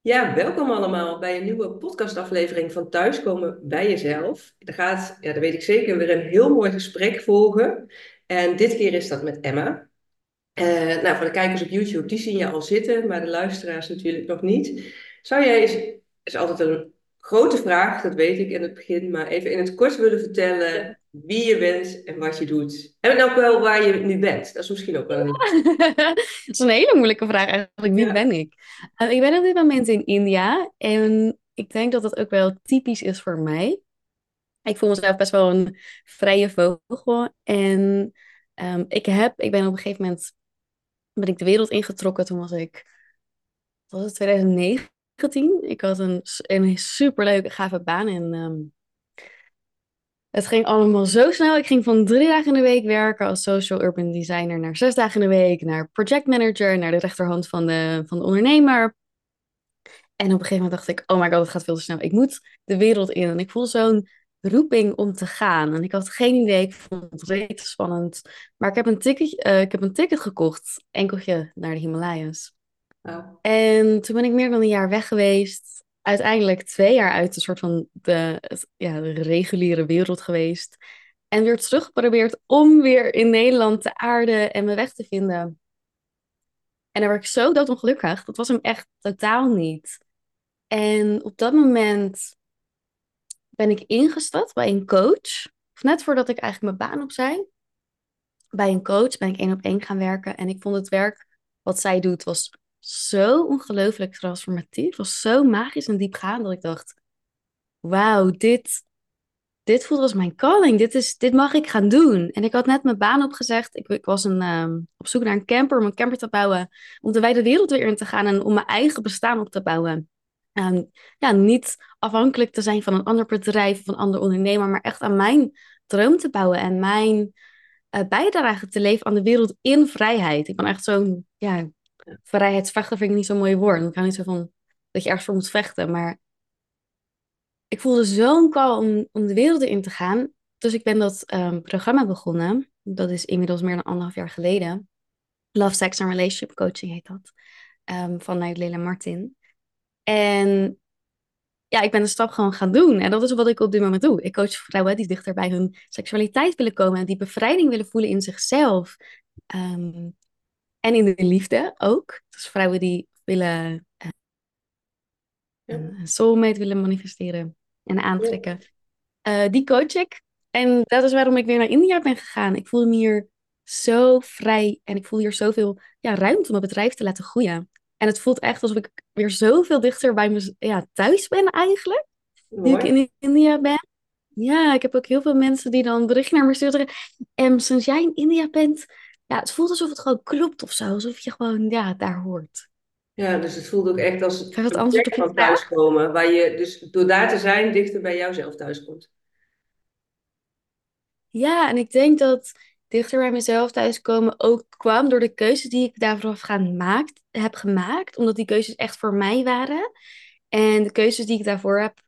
Ja, welkom allemaal bij een nieuwe podcastaflevering van Thuiskomen bij Jezelf. Er gaat, ja, dat weet ik zeker, weer een heel mooi gesprek volgen. En dit keer is dat met Emma. Uh, nou, voor de kijkers op YouTube, die zien je al zitten, maar de luisteraars natuurlijk nog niet. Zou jij eens, is altijd een grote vraag, dat weet ik in het begin, maar even in het kort willen vertellen wie je bent en wat je doet. En ook wel waar je nu bent. Dat is misschien ook wel een... dat is een hele moeilijke vraag eigenlijk. Wie ben ik? Uh, ik ben op dit moment in India en ik denk dat dat ook wel typisch is voor mij. Ik voel mezelf best wel een vrije vogel. En um, ik, heb, ik ben op een gegeven moment ben ik de wereld ingetrokken. Toen was ik, was het 2019? Ik had een, een superleuke, gave baan en um, het ging allemaal zo snel. Ik ging van drie dagen in de week werken als social urban designer naar zes dagen in de week, naar projectmanager, naar de rechterhand van de, van de ondernemer. En op een gegeven moment dacht ik, oh my god, het gaat veel te snel. Ik moet de wereld in. En ik voelde zo'n roeping om te gaan. En ik had geen idee, ik vond het redelijk spannend. Maar ik heb een ticket, uh, ik heb een ticket gekocht, enkeltje naar de Himalayas. En toen ben ik meer dan een jaar weg geweest. Uiteindelijk twee jaar uit de soort van de, ja, de reguliere wereld geweest. En weer terug geprobeerd om weer in Nederland te aarden en me weg te vinden. En daar werd ik zo doodongelukkig. Dat was hem echt totaal niet. En op dat moment ben ik ingestapt bij een coach. Of net voordat ik eigenlijk mijn baan opzij. Bij een coach ben ik één op één gaan werken. En ik vond het werk wat zij doet was zo ongelooflijk transformatief. was zo magisch en diepgaand dat ik dacht... Wauw, dit, dit voelt als mijn calling. Dit, is, dit mag ik gaan doen. En ik had net mijn baan opgezegd. Ik, ik was een, ehm, op zoek naar een camper om een camper te bouwen. Om de wijde wereld weer in te gaan en om mijn eigen bestaan op te bouwen. Um, ja, niet afhankelijk te zijn van een ander bedrijf of een ander ondernemer, maar echt aan mijn droom te bouwen en mijn uh, bijdrage te leveren aan de wereld in vrijheid. Ik ben echt zo'n, ja, vrijheidsvechter vind ik niet zo'n mooi woord. Ik ga niet zo van dat je ergens voor moet vechten, maar ik voelde zo'n call om, de wereld in te gaan. Dus ik ben dat um, programma begonnen. Dat is inmiddels meer dan anderhalf jaar geleden. Love, Sex and Relationship Coaching heet dat. Um, vanuit Lela Martin. En ja, ik ben de stap gewoon gaan doen. En dat is wat ik op dit moment doe. Ik coach vrouwen die dichter bij hun seksualiteit willen komen. En die bevrijding willen voelen in zichzelf. Um, en in de liefde ook. Dus vrouwen die willen uh, soulmate willen manifesteren en aantrekken. Uh, die coach ik. En dat is waarom ik weer naar India ben gegaan. Ik voelde me hier zo vrij en ik voel hier zoveel ja, ruimte om mijn bedrijf te laten groeien. En het voelt echt alsof ik weer zoveel dichter bij me ja, thuis ben eigenlijk. Nu ik in India ben. Ja, ik heb ook heel veel mensen die dan berichten naar me sturen. En sinds jij in India bent, ja, het voelt alsof het gewoon klopt of zo. Alsof je gewoon ja, daar hoort. Ja, dus het voelt ook echt als een plek van thuiskomen. Waar je dus door daar te zijn dichter bij jouzelf thuiskomt. Ja, en ik denk dat dichter bij mezelf thuiskomen ook kwam door de keuzes die ik daarvoor gaan maakt, heb gemaakt. Omdat die keuzes echt voor mij waren. En de keuzes die ik daarvoor heb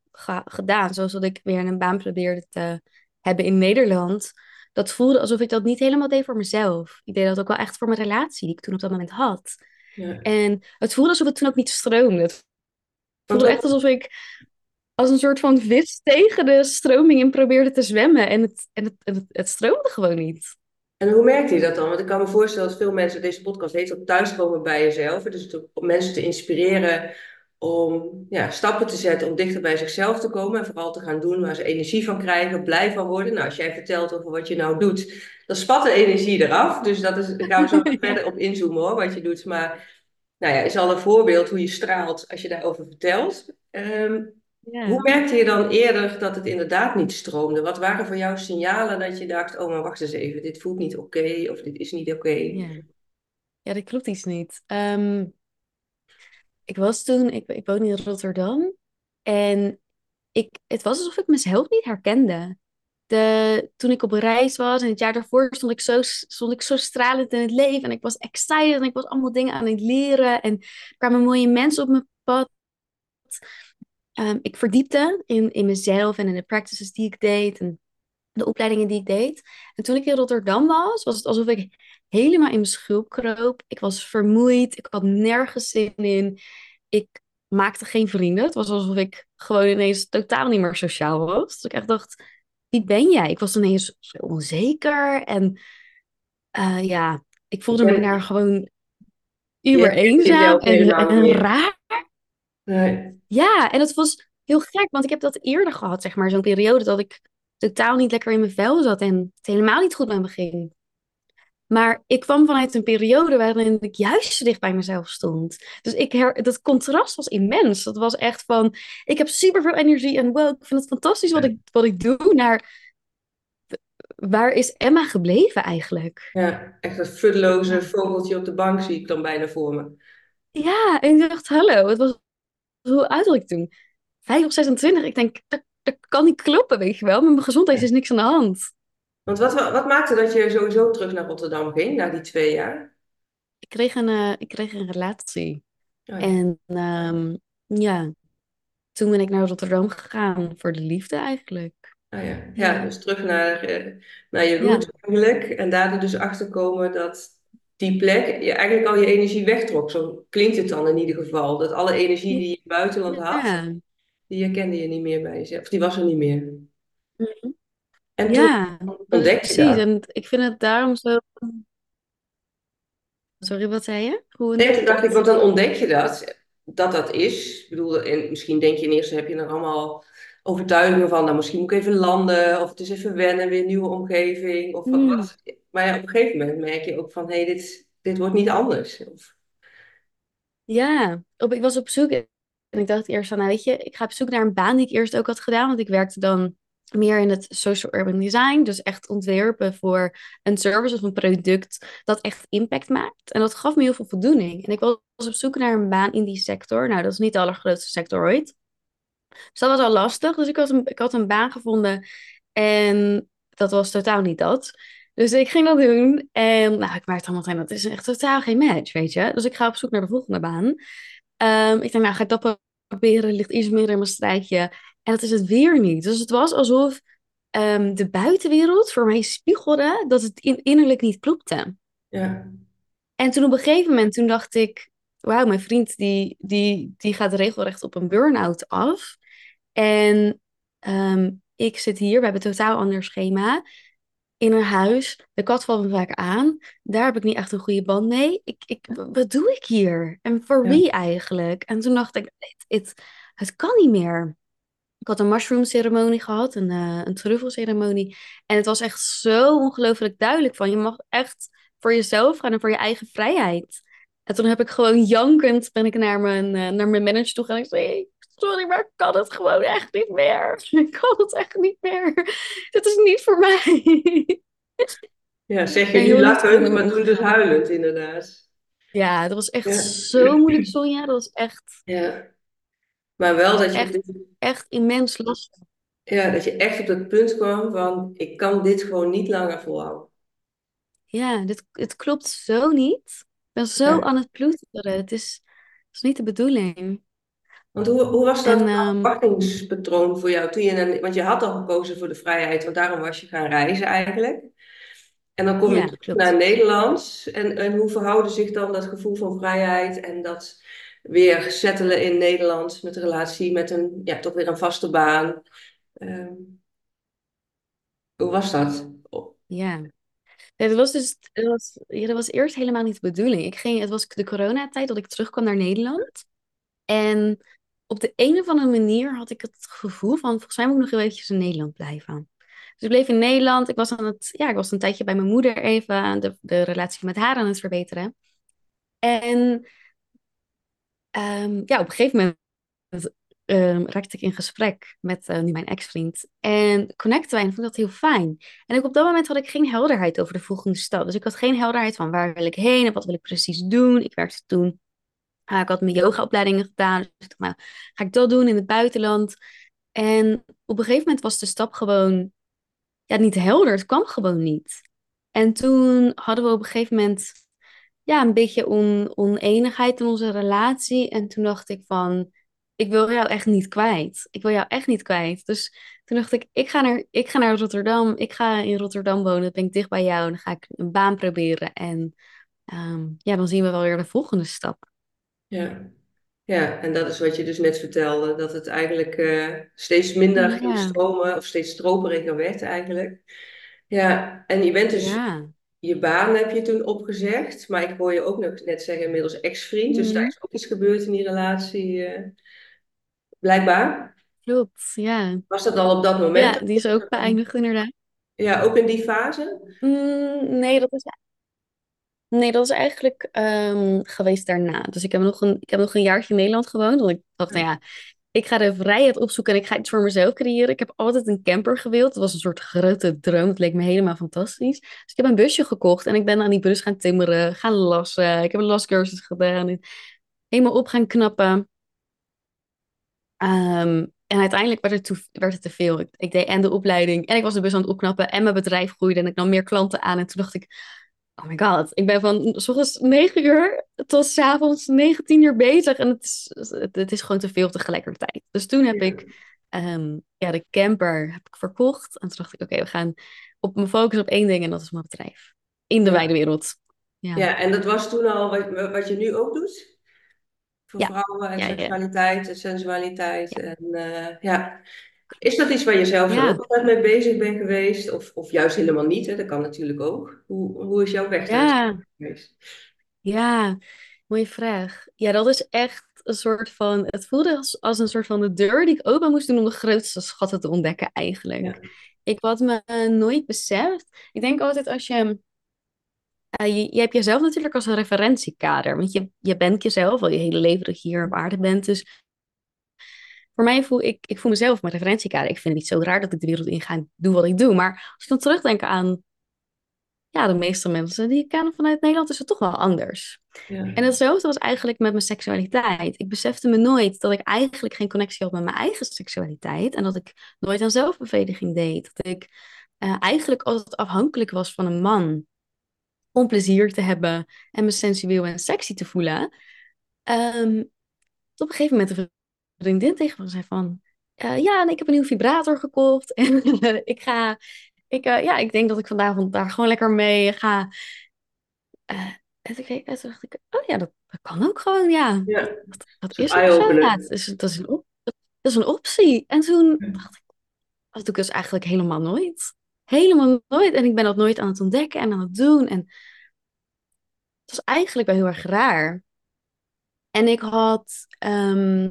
gedaan, zoals dat ik weer een baan probeerde te hebben in Nederland. Dat voelde alsof ik dat niet helemaal deed voor mezelf. Ik deed dat ook wel echt voor mijn relatie die ik toen op dat moment had. Ja. En het voelde alsof het toen ook niet stroomde. Het voelde echt alsof ik als een soort van vis tegen de stroming in probeerde te zwemmen. En het, en het, het, het stroomde gewoon niet. En hoe merkte je dat dan? Want ik kan me voorstellen dat veel mensen, deze podcast heet ook thuiskomen bij jezelf. Dus om mensen te inspireren om ja, stappen te zetten om dichter bij zichzelf te komen. En vooral te gaan doen waar ze energie van krijgen, blij van worden. Nou, als jij vertelt over wat je nou doet, dan spat de energie eraf. Dus dat is, daar gaan we zo verder op inzoomen hoor, wat je doet. Maar nou ja, is al een voorbeeld hoe je straalt als je daarover vertelt. Um, hoe merkte je dan eerder dat het inderdaad niet stroomde? Wat waren voor jou signalen dat je dacht, oh maar wacht eens even, dit voelt niet oké of dit is niet oké? Ja. ja, dat klopt iets niet. Um, ik was toen, ik, ik woonde in Rotterdam en ik, het was alsof ik mezelf niet herkende. De, toen ik op reis was en het jaar daarvoor stond ik, zo, stond ik zo stralend in het leven en ik was excited en ik was allemaal dingen aan het leren en er kwamen mooie mensen op mijn pad. Um, ik verdiepte in, in mezelf en in de practices die ik deed en de opleidingen die ik deed. En toen ik in Rotterdam was, was het alsof ik helemaal in mijn schulp kroop. Ik was vermoeid, ik had nergens zin in. ik maakte geen vrienden. Het was alsof ik gewoon ineens totaal niet meer sociaal was. Dus ik echt dacht, wie ben jij? Ik was ineens zo onzeker en eh, ja, ik voelde me daar gewoon uber eenzaam en, raar. Nee. Ja, en het was heel gek, want ik heb dat eerder gehad, zeg maar, zo'n periode dat ik totaal niet lekker in mijn vel zat en het helemaal niet goed met me ging. Maar ik kwam vanuit een periode waarin ik juist zo dicht bij mezelf stond. Dus ik her, dat contrast was immens. Dat was echt van, ik heb superveel energie en wow, ik vind het fantastisch wat ik, wat ik doe. Naar, waar is Emma gebleven eigenlijk? Ja, echt dat futloze vogeltje op de bank zie ik dan bijna voor me. Ja, en ik dacht, hallo, het was, hoe oud was ik toen? Vijf of 26. Ik denk, dat, dat kan niet kloppen, weet je wel. Met mijn gezondheid is niks aan de hand. Want wat, wat maakte dat je sowieso terug naar Rotterdam ging, na die twee jaar? Ik kreeg een, eh, ik kreeg een relatie. Oh ja. En ehm, ja, toen ben ik naar Rotterdam gegaan voor de liefde eigenlijk. Oh ja. Ja, dus terug naar, eh, naar je Ja. roots eigenlijk. En daar er dus achter komen dat die plek je eigenlijk al je energie wegtrok. Zo klinkt het dan in ieder geval. Dat alle energie die je in het buitenland had, Ja. die herkende je niet meer bij jezelf. Of die was er niet meer. Mhm. En toen Ja, ontdek je precies. dat. En ik vind het daarom zo. Sorry, wat zei je? Hoe Nee, toen dacht ik, want dan ontdek je dat, dat dat is. Ik bedoel, en misschien denk je in eerste heb je er allemaal overtuigingen van, nou misschien moet ik even landen, of het is even wennen, weer een nieuwe omgeving, of wat, Hmm. wat. Maar ja, op een gegeven moment merk je ook van, hé, hey, dit, dit wordt niet anders. Of, Ja, op, ik was op zoek en ik dacht eerst van, nou weet je, ik ga op zoek naar een baan die ik eerst ook had gedaan, want ik werkte dan meer in het social urban design, dus echt ontwerpen voor een service of een product dat echt impact maakt. En dat gaf me heel veel voldoening. En ik was op zoek naar een baan in die sector. Nou, dat is niet de allergrootste sector ooit. Dus dat was al lastig. Dus ik had een, ik had een baan gevonden en dat was totaal niet dat. Dus ik ging dat doen en nou, ik merkte allemaal meteen, dat is echt totaal geen match, weet je. Dus ik ga op zoek naar de volgende baan. Ehm, ik denk, nou ga ik dat proberen, ligt iets meer in mijn strijdje. En dat is het weer niet. Dus het was alsof ehm, de buitenwereld voor mij spiegelde dat het in, innerlijk niet klopte. ja, En toen op een gegeven moment, toen dacht ik, wauw, mijn vriend die, die, die gaat regelrecht op een burn-out af. En ehm, ik zit hier, we hebben een totaal ander schema. In een huis, de kat valt me vaak aan. Daar heb ik niet echt een goede band mee. Ik, ik, wat doe ik hier? En voor Ja. wie eigenlijk? En toen dacht ik, het, het, het kan niet meer. Ik had een mushroom ceremonie gehad, een, eh een truffelceremonie. En het was echt zo ongelooflijk duidelijk van, je mag echt voor jezelf gaan en voor je eigen vrijheid. En toen heb ik gewoon jankend, ben ik naar mijn, eh, naar mijn manager toe gegaan. Ik zei, "Hey, sorry, maar ik kan het gewoon echt niet meer. Ik kan het echt niet meer. Dit is niet voor mij. ja, zeg je lief lachend, maar toen dus huilend inderdaad. Ja, dat was echt Ja. zo moeilijk, Sonja. Dat was echt, Ja. Maar wel dat je, echt, echt immens lastig. ja, dat je echt op dat punt kwam van, ik kan dit gewoon niet langer volhouden. Ja, dit, het klopt zo niet. Ik ben zo Ja. aan het ploeteren. Het is, het is niet de bedoeling. Want hoe, hoe was dat En ehm, verwachtingspatroon voor jou toen je, dan- want je had al gekozen voor de vrijheid, want daarom was je gaan reizen eigenlijk. En dan kom je ja, naar Nederland. En, en hoe verhouden zich dan dat gevoel van vrijheid en dat weer settelen in Nederland met een relatie, met een, ja, toch weer een vaste baan? Ehm, hoe was dat? Ja. Nee, dat was dus, dat was, ja, dat was eerst helemaal niet de bedoeling. Ik ging, het was de coronatijd dat ik terugkwam naar Nederland. En op de een of andere manier had ik het gevoel van, volgens mij moet ik nog eventjes in Nederland blijven. Dus ik bleef in Nederland. Ik was aan het, ja, ik was een tijdje bij mijn moeder even de, de relatie met haar aan het verbeteren. En ehm, ja, op een gegeven moment ehm, raakte ik in gesprek met eh, nu mijn ex-vriend. En connecten wij en vond ik dat heel fijn. En ook op dat moment had ik geen helderheid over de volgende stap. Dus ik had geen helderheid van waar wil ik heen en wat wil ik precies doen. Ik werkte toen, ah, ik had mijn yogaopleidingen gedaan. Dus ik dacht, nou, ga ik dat doen in het buitenland? En op een gegeven moment was de stap gewoon ja, niet helder. Het kwam gewoon niet. En toen hadden we op een gegeven moment ja, een beetje on, oneenigheid in onze relatie. En toen dacht ik van, ik wil jou echt niet kwijt. Ik wil jou echt niet kwijt. Dus toen dacht ik, ik ga naar, ik ga naar Rotterdam. Ik ga in Rotterdam wonen. Dan ben ik dicht bij jou. En dan ga ik een baan proberen. En ehm, ja, dan zien we wel weer de volgende stap. ja. Ja, en dat is wat je dus net vertelde, dat het eigenlijk eh, steeds minder ging stromen of steeds stroperiger werd eigenlijk. Ja, en je bent dus, ja. Je baan heb je toen opgezegd, maar ik hoor je ook nog net zeggen inmiddels ex-vriend, dus daar Mhm. is ook iets gebeurd in die relatie, eh, blijkbaar. Klopt, ja. Was dat al op dat Ja, moment? die is ook beëindigd inderdaad. Ja, ook in die fase? Mm, nee, dat is, nee, dat is eigenlijk ehm, geweest daarna. Dus ik heb nog een, ik heb nog een jaartje in Nederland gewoond. Want ik dacht, nou ja, ik ga de vrijheid opzoeken en ik ga iets voor mezelf creëren. Ik heb altijd een camper gewild. Dat was een soort grote droom. Het leek me helemaal fantastisch. Dus ik heb een busje gekocht en ik ben aan die bus gaan timmeren, gaan lassen. Ik heb een lascursus gedaan. Helemaal op gaan knappen. Ehm, en uiteindelijk werd het, te, werd het te veel. Ik, ik deed en de opleiding en ik was de bus aan het opknappen en mijn bedrijf groeide en ik nam meer klanten aan. En toen dacht ik, oh my god, ik ben van s ochtends 9 uur tot 's avonds 19 uur bezig en het is, het, is gewoon te veel tegelijkertijd. Dus toen heb ik ehm, ja, de camper heb ik verkocht en toen dacht ik, oké, we gaan op me focussen op één ding en dat is mijn bedrijf. In de Ja. wijde wereld. Ja, Ja, en dat was toen al wat, wat je nu ook doet? Voor ja, vrouwen en seksualiteit en sensualiteit. En eh, ja, is dat iets waar je zelf ja. altijd mee bezig bent geweest? Of, of juist helemaal niet? Hè? Dat kan natuurlijk ook. Hoe, hoe is jouw weg ja. geweest? Ja, mooie vraag. Ja, dat is echt een soort van. Het voelde als, als een soort van de deur die ik open moest doen om de grootste schatten te ontdekken, eigenlijk. Ja, Ik had me nooit beseft. Ik denk altijd als je. eh, je, je hebt jezelf natuurlijk als een referentiekader. Want je, je bent jezelf al je hele leven dat je hier op aarde bent. Dus voor mij voel ik, ik voel mezelf mijn referentiekader. Ik vind het niet zo raar dat ik de wereld inga en doe wat ik doe. Maar als ik dan terugdenk aan ja, de meeste mensen die ik ken vanuit Nederland, is het toch wel anders. ja, En hetzelfde was eigenlijk met mijn seksualiteit. Ik besefte me nooit dat ik eigenlijk geen connectie had met mijn eigen seksualiteit. En dat ik nooit aan zelfbevrediging deed. Dat ik eh, eigenlijk altijd afhankelijk was van een man om plezier te hebben en me sensueel en sexy te voelen. Tot op een gegeven moment vriendin tegen me zei van... eh, ja, en ik heb een nieuwe vibrator gekocht. En ik ga... Ik, eh, ja, ik denk dat ik vanavond daar gewoon lekker mee ga. Eh, en toen, keek- en toen dacht ik, oh ja, dat, dat kan ook gewoon, ja. ja. Dat, dat is ook zo, ja. Het is, dat is een op, dat is een optie. En toen dacht ik, dat doe ik dus eigenlijk helemaal nooit. Helemaal nooit. En ik ben dat nooit aan het ontdekken en aan het doen. En het was eigenlijk wel heel erg raar. En ik had ehm,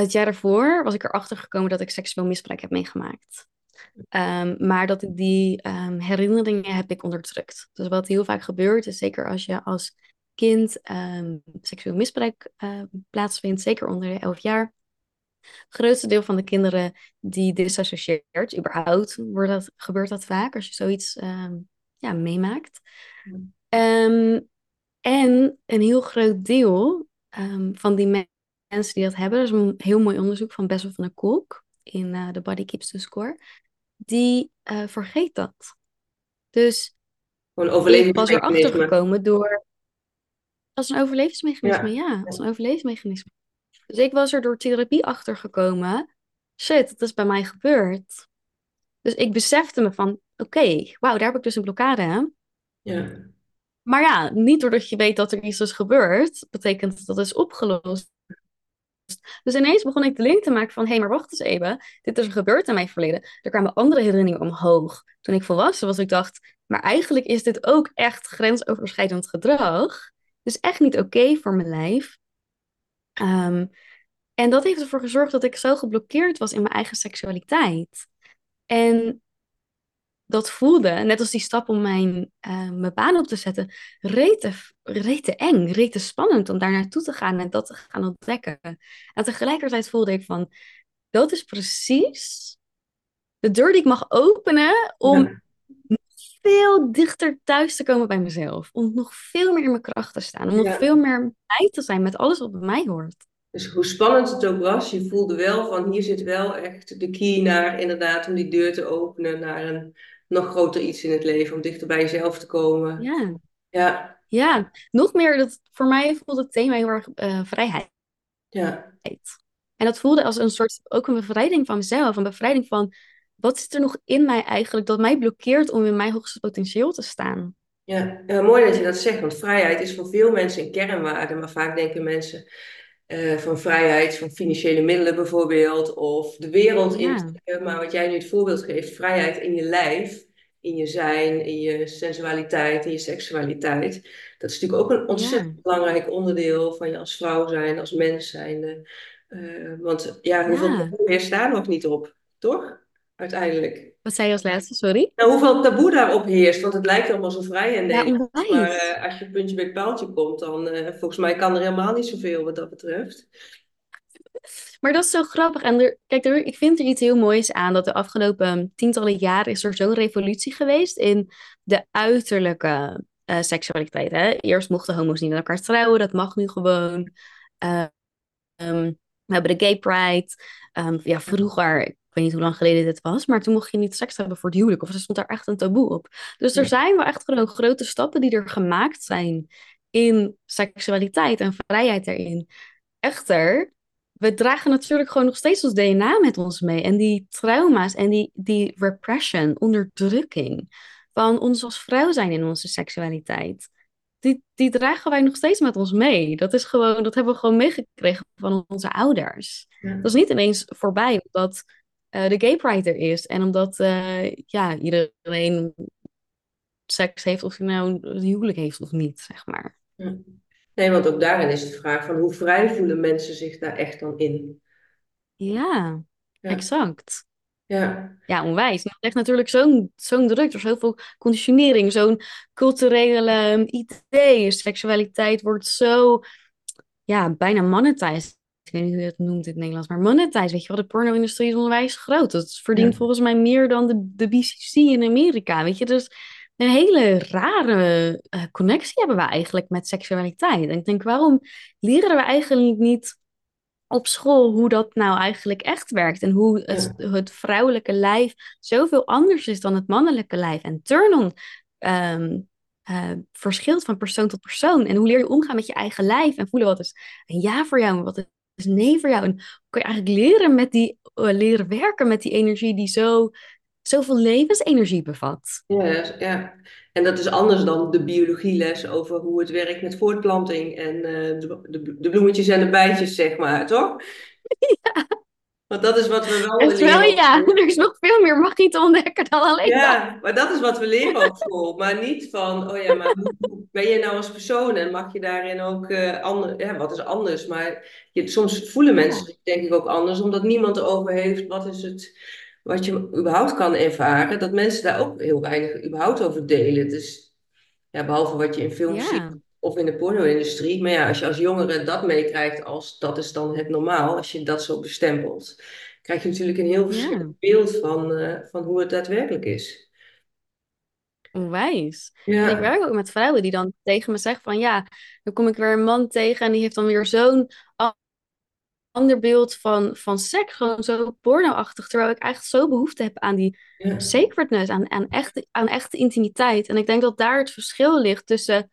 het jaar daarvoor was ik erachter gekomen dat ik seksueel misbruik heb meegemaakt. Ehm, maar dat ik die ehm, herinneringen heb ik onderdrukt. Dus wat heel vaak gebeurt, is zeker als je als kind ehm, seksueel misbruik plaatsvindt, zeker onder de 11 jaar. Het grootste deel van de kinderen die disassocieert, überhaupt wordt dat, gebeurt dat vaak als je zoiets ja, meemaakt. En een heel groot deel van die me- mensen die dat hebben, dat is een heel mooi onderzoek van Bessel van der Kolk in eh The Body Keeps the Score, die eh, vergeet dat. Dus ik was erachter gekomen door, als een overlevingsmechanisme, Ja, ja, als een overlevingsmechanisme. Dus ik was er door therapie achter gekomen, shit, dat is bij mij gebeurd. Dus ik besefte me van, oké, wauw, daar heb ik dus een blokkade ja, Maar ja, niet doordat je weet dat er iets is gebeurd, betekent dat het is opgelost. Dus ineens begon ik de link te maken van, hé, hey, maar wacht eens even, dit is er gebeurd in mijn verleden. Er kwamen andere herinneringen omhoog toen ik volwassen was. Ik dacht, maar eigenlijk is dit ook echt grensoverschrijdend gedrag. Dus echt niet oké voor mijn lijf. Ehm, en dat heeft ervoor gezorgd dat ik zo geblokkeerd was in mijn eigen seksualiteit. En dat voelde, net als die stap om mijn, eh, mijn baan op te zetten, rete, rete eng, rete spannend om daar naartoe te gaan en dat te gaan ontdekken. En tegelijkertijd voelde ik van, dat is precies de deur die ik mag openen om ja, veel dichter thuis te komen bij mezelf. Om nog veel meer in mijn kracht te staan. Om nog veel meer mij te zijn met alles wat bij mij hoort. Dus hoe spannend het ook was, je voelde wel van hier zit wel echt de key naar inderdaad om die deur te openen naar een nog groter iets in het leven, om dichter bij jezelf te komen. Ja, Ja, ja. Nog meer, dat, voor mij voelde het thema heel erg eh, vrijheid. ja, En dat voelde als een soort, ook een bevrijding van mezelf. Een bevrijding van, wat zit er nog in mij eigenlijk dat mij blokkeert om in mijn hoogste potentieel te staan? Ja, ja, mooi dat je dat zegt, want vrijheid is voor veel mensen een kernwaarde, maar vaak denken mensen eh, van vrijheid, van financiële middelen bijvoorbeeld, of de wereld Ja, in. Maar wat jij nu het voorbeeld geeft, vrijheid in je lijf, in je zijn, in je sensualiteit, in je seksualiteit. Dat is natuurlijk ook een ja, ontzettend belangrijk onderdeel van je als vrouw zijn, als mens zijn. Eh, want ja, hoeveel ja. meer staan nog niet op, toch? Uiteindelijk. Wat zei je als laatste, sorry? Nou, hoeveel taboe daarop heerst, want het lijkt allemaal zo vrij in Ja, Nederland. Maar eh, als je puntje bij het paaltje komt, dan uh, volgens mij kan er helemaal niet zoveel wat dat betreft. Maar dat is zo grappig. En er, kijk, er, ik vind er iets heel moois aan dat de afgelopen tientallen jaren is er zo'n revolutie geweest in de uiterlijke uh, seksualiteit. Hè? Eerst mochten homo's niet met elkaar trouwen, dat mag nu gewoon. Uh, um, we hebben de Gay Pride. Um, ja, vroeger, weet niet hoe lang geleden dit was, maar toen mocht je niet seks hebben voor het huwelijk. Of er stond daar echt een taboe op. Dus er zijn wel echt gewoon grote stappen die er gemaakt zijn in seksualiteit en vrijheid daarin. Echter, we dragen natuurlijk gewoon nog steeds ons DNA met ons mee. En die trauma's en die, die repression, onderdrukking van ons als vrouw zijn in onze seksualiteit. Die, die dragen wij nog steeds met ons mee. Dat is gewoon, dat hebben we gewoon meegekregen van onze ouders. Ja. Dat is niet ineens voorbij omdat uh, de gay pride er is. En omdat uh, ja, iedereen seks heeft of hij nou een huwelijk heeft of niet, zeg maar. Ja. Nee, want ook daarin is de vraag van hoe vrij voelen mensen zich daar echt dan in? Ja, ja. exact. Ja. Ja, onwijs. Dat legt natuurlijk zo'n zo'n druk. Er is zoveel conditionering, zo'n culturele um, idee. Seksualiteit wordt zo, ja, bijna monetized. Ik weet niet hoe je het noemt in het Nederlands, maar monetized. Weet je wel, de porno-industrie is onwijs groot. Dat verdient Ja. volgens mij meer dan de, de BCC in Amerika. Weet je, dus een hele rare uh, connectie hebben we eigenlijk met seksualiteit. En ik denk, waarom leren we eigenlijk niet op school hoe dat nou eigenlijk echt werkt en hoe het, Ja. het vrouwelijke lijf zoveel anders is dan het mannelijke lijf. En turn-on um, uh, verschilt van persoon tot persoon. En hoe leer je omgaan met je eigen lijf en voelen wat is een ja voor jou en wat is nee voor jou. En kun je eigenlijk leren, met die, uh, leren werken met die energie die zo, zoveel levensenergie bevat. Ja, ja, en dat is anders dan de biologieles over hoe het werkt met voortplanting en uh, de, de, de, bloemetjes en de bijtjes, zeg maar, toch? Ja. Want dat is wat we wel wel, ja. Er is nog veel meer magie te ontdekken dan alleen Ja, dat. maar dat is wat we leren op school. Maar niet van, oh ja, maar hoe ben je nou als persoon en mag je daarin ook uh, anders, ja, wat is anders? Maar je, soms voelen mensen zich denk ik ook anders, omdat niemand erover heeft wat is het wat je überhaupt kan ervaren, dat mensen daar ook heel weinig überhaupt over delen. Dus ja, behalve wat je in films Ja. ziet of in de porno-industrie. Maar ja, als je als jongere dat meekrijgt als dat is dan het normaal, als je dat zo bestempelt, krijg je natuurlijk een heel verschillend beeld van, uh, van hoe het daadwerkelijk is. Onwijs. Ja. Ik werk ook met vrouwen die dan tegen me zeggen van ja, dan kom ik weer een man tegen en die heeft dan weer zo'n ander beeld van, van seks, gewoon zo porno-achtig, terwijl ik eigenlijk zo behoefte heb aan die Ja. sacredness, aan, aan, echte, aan echte intimiteit. En ik denk dat daar het verschil ligt tussen,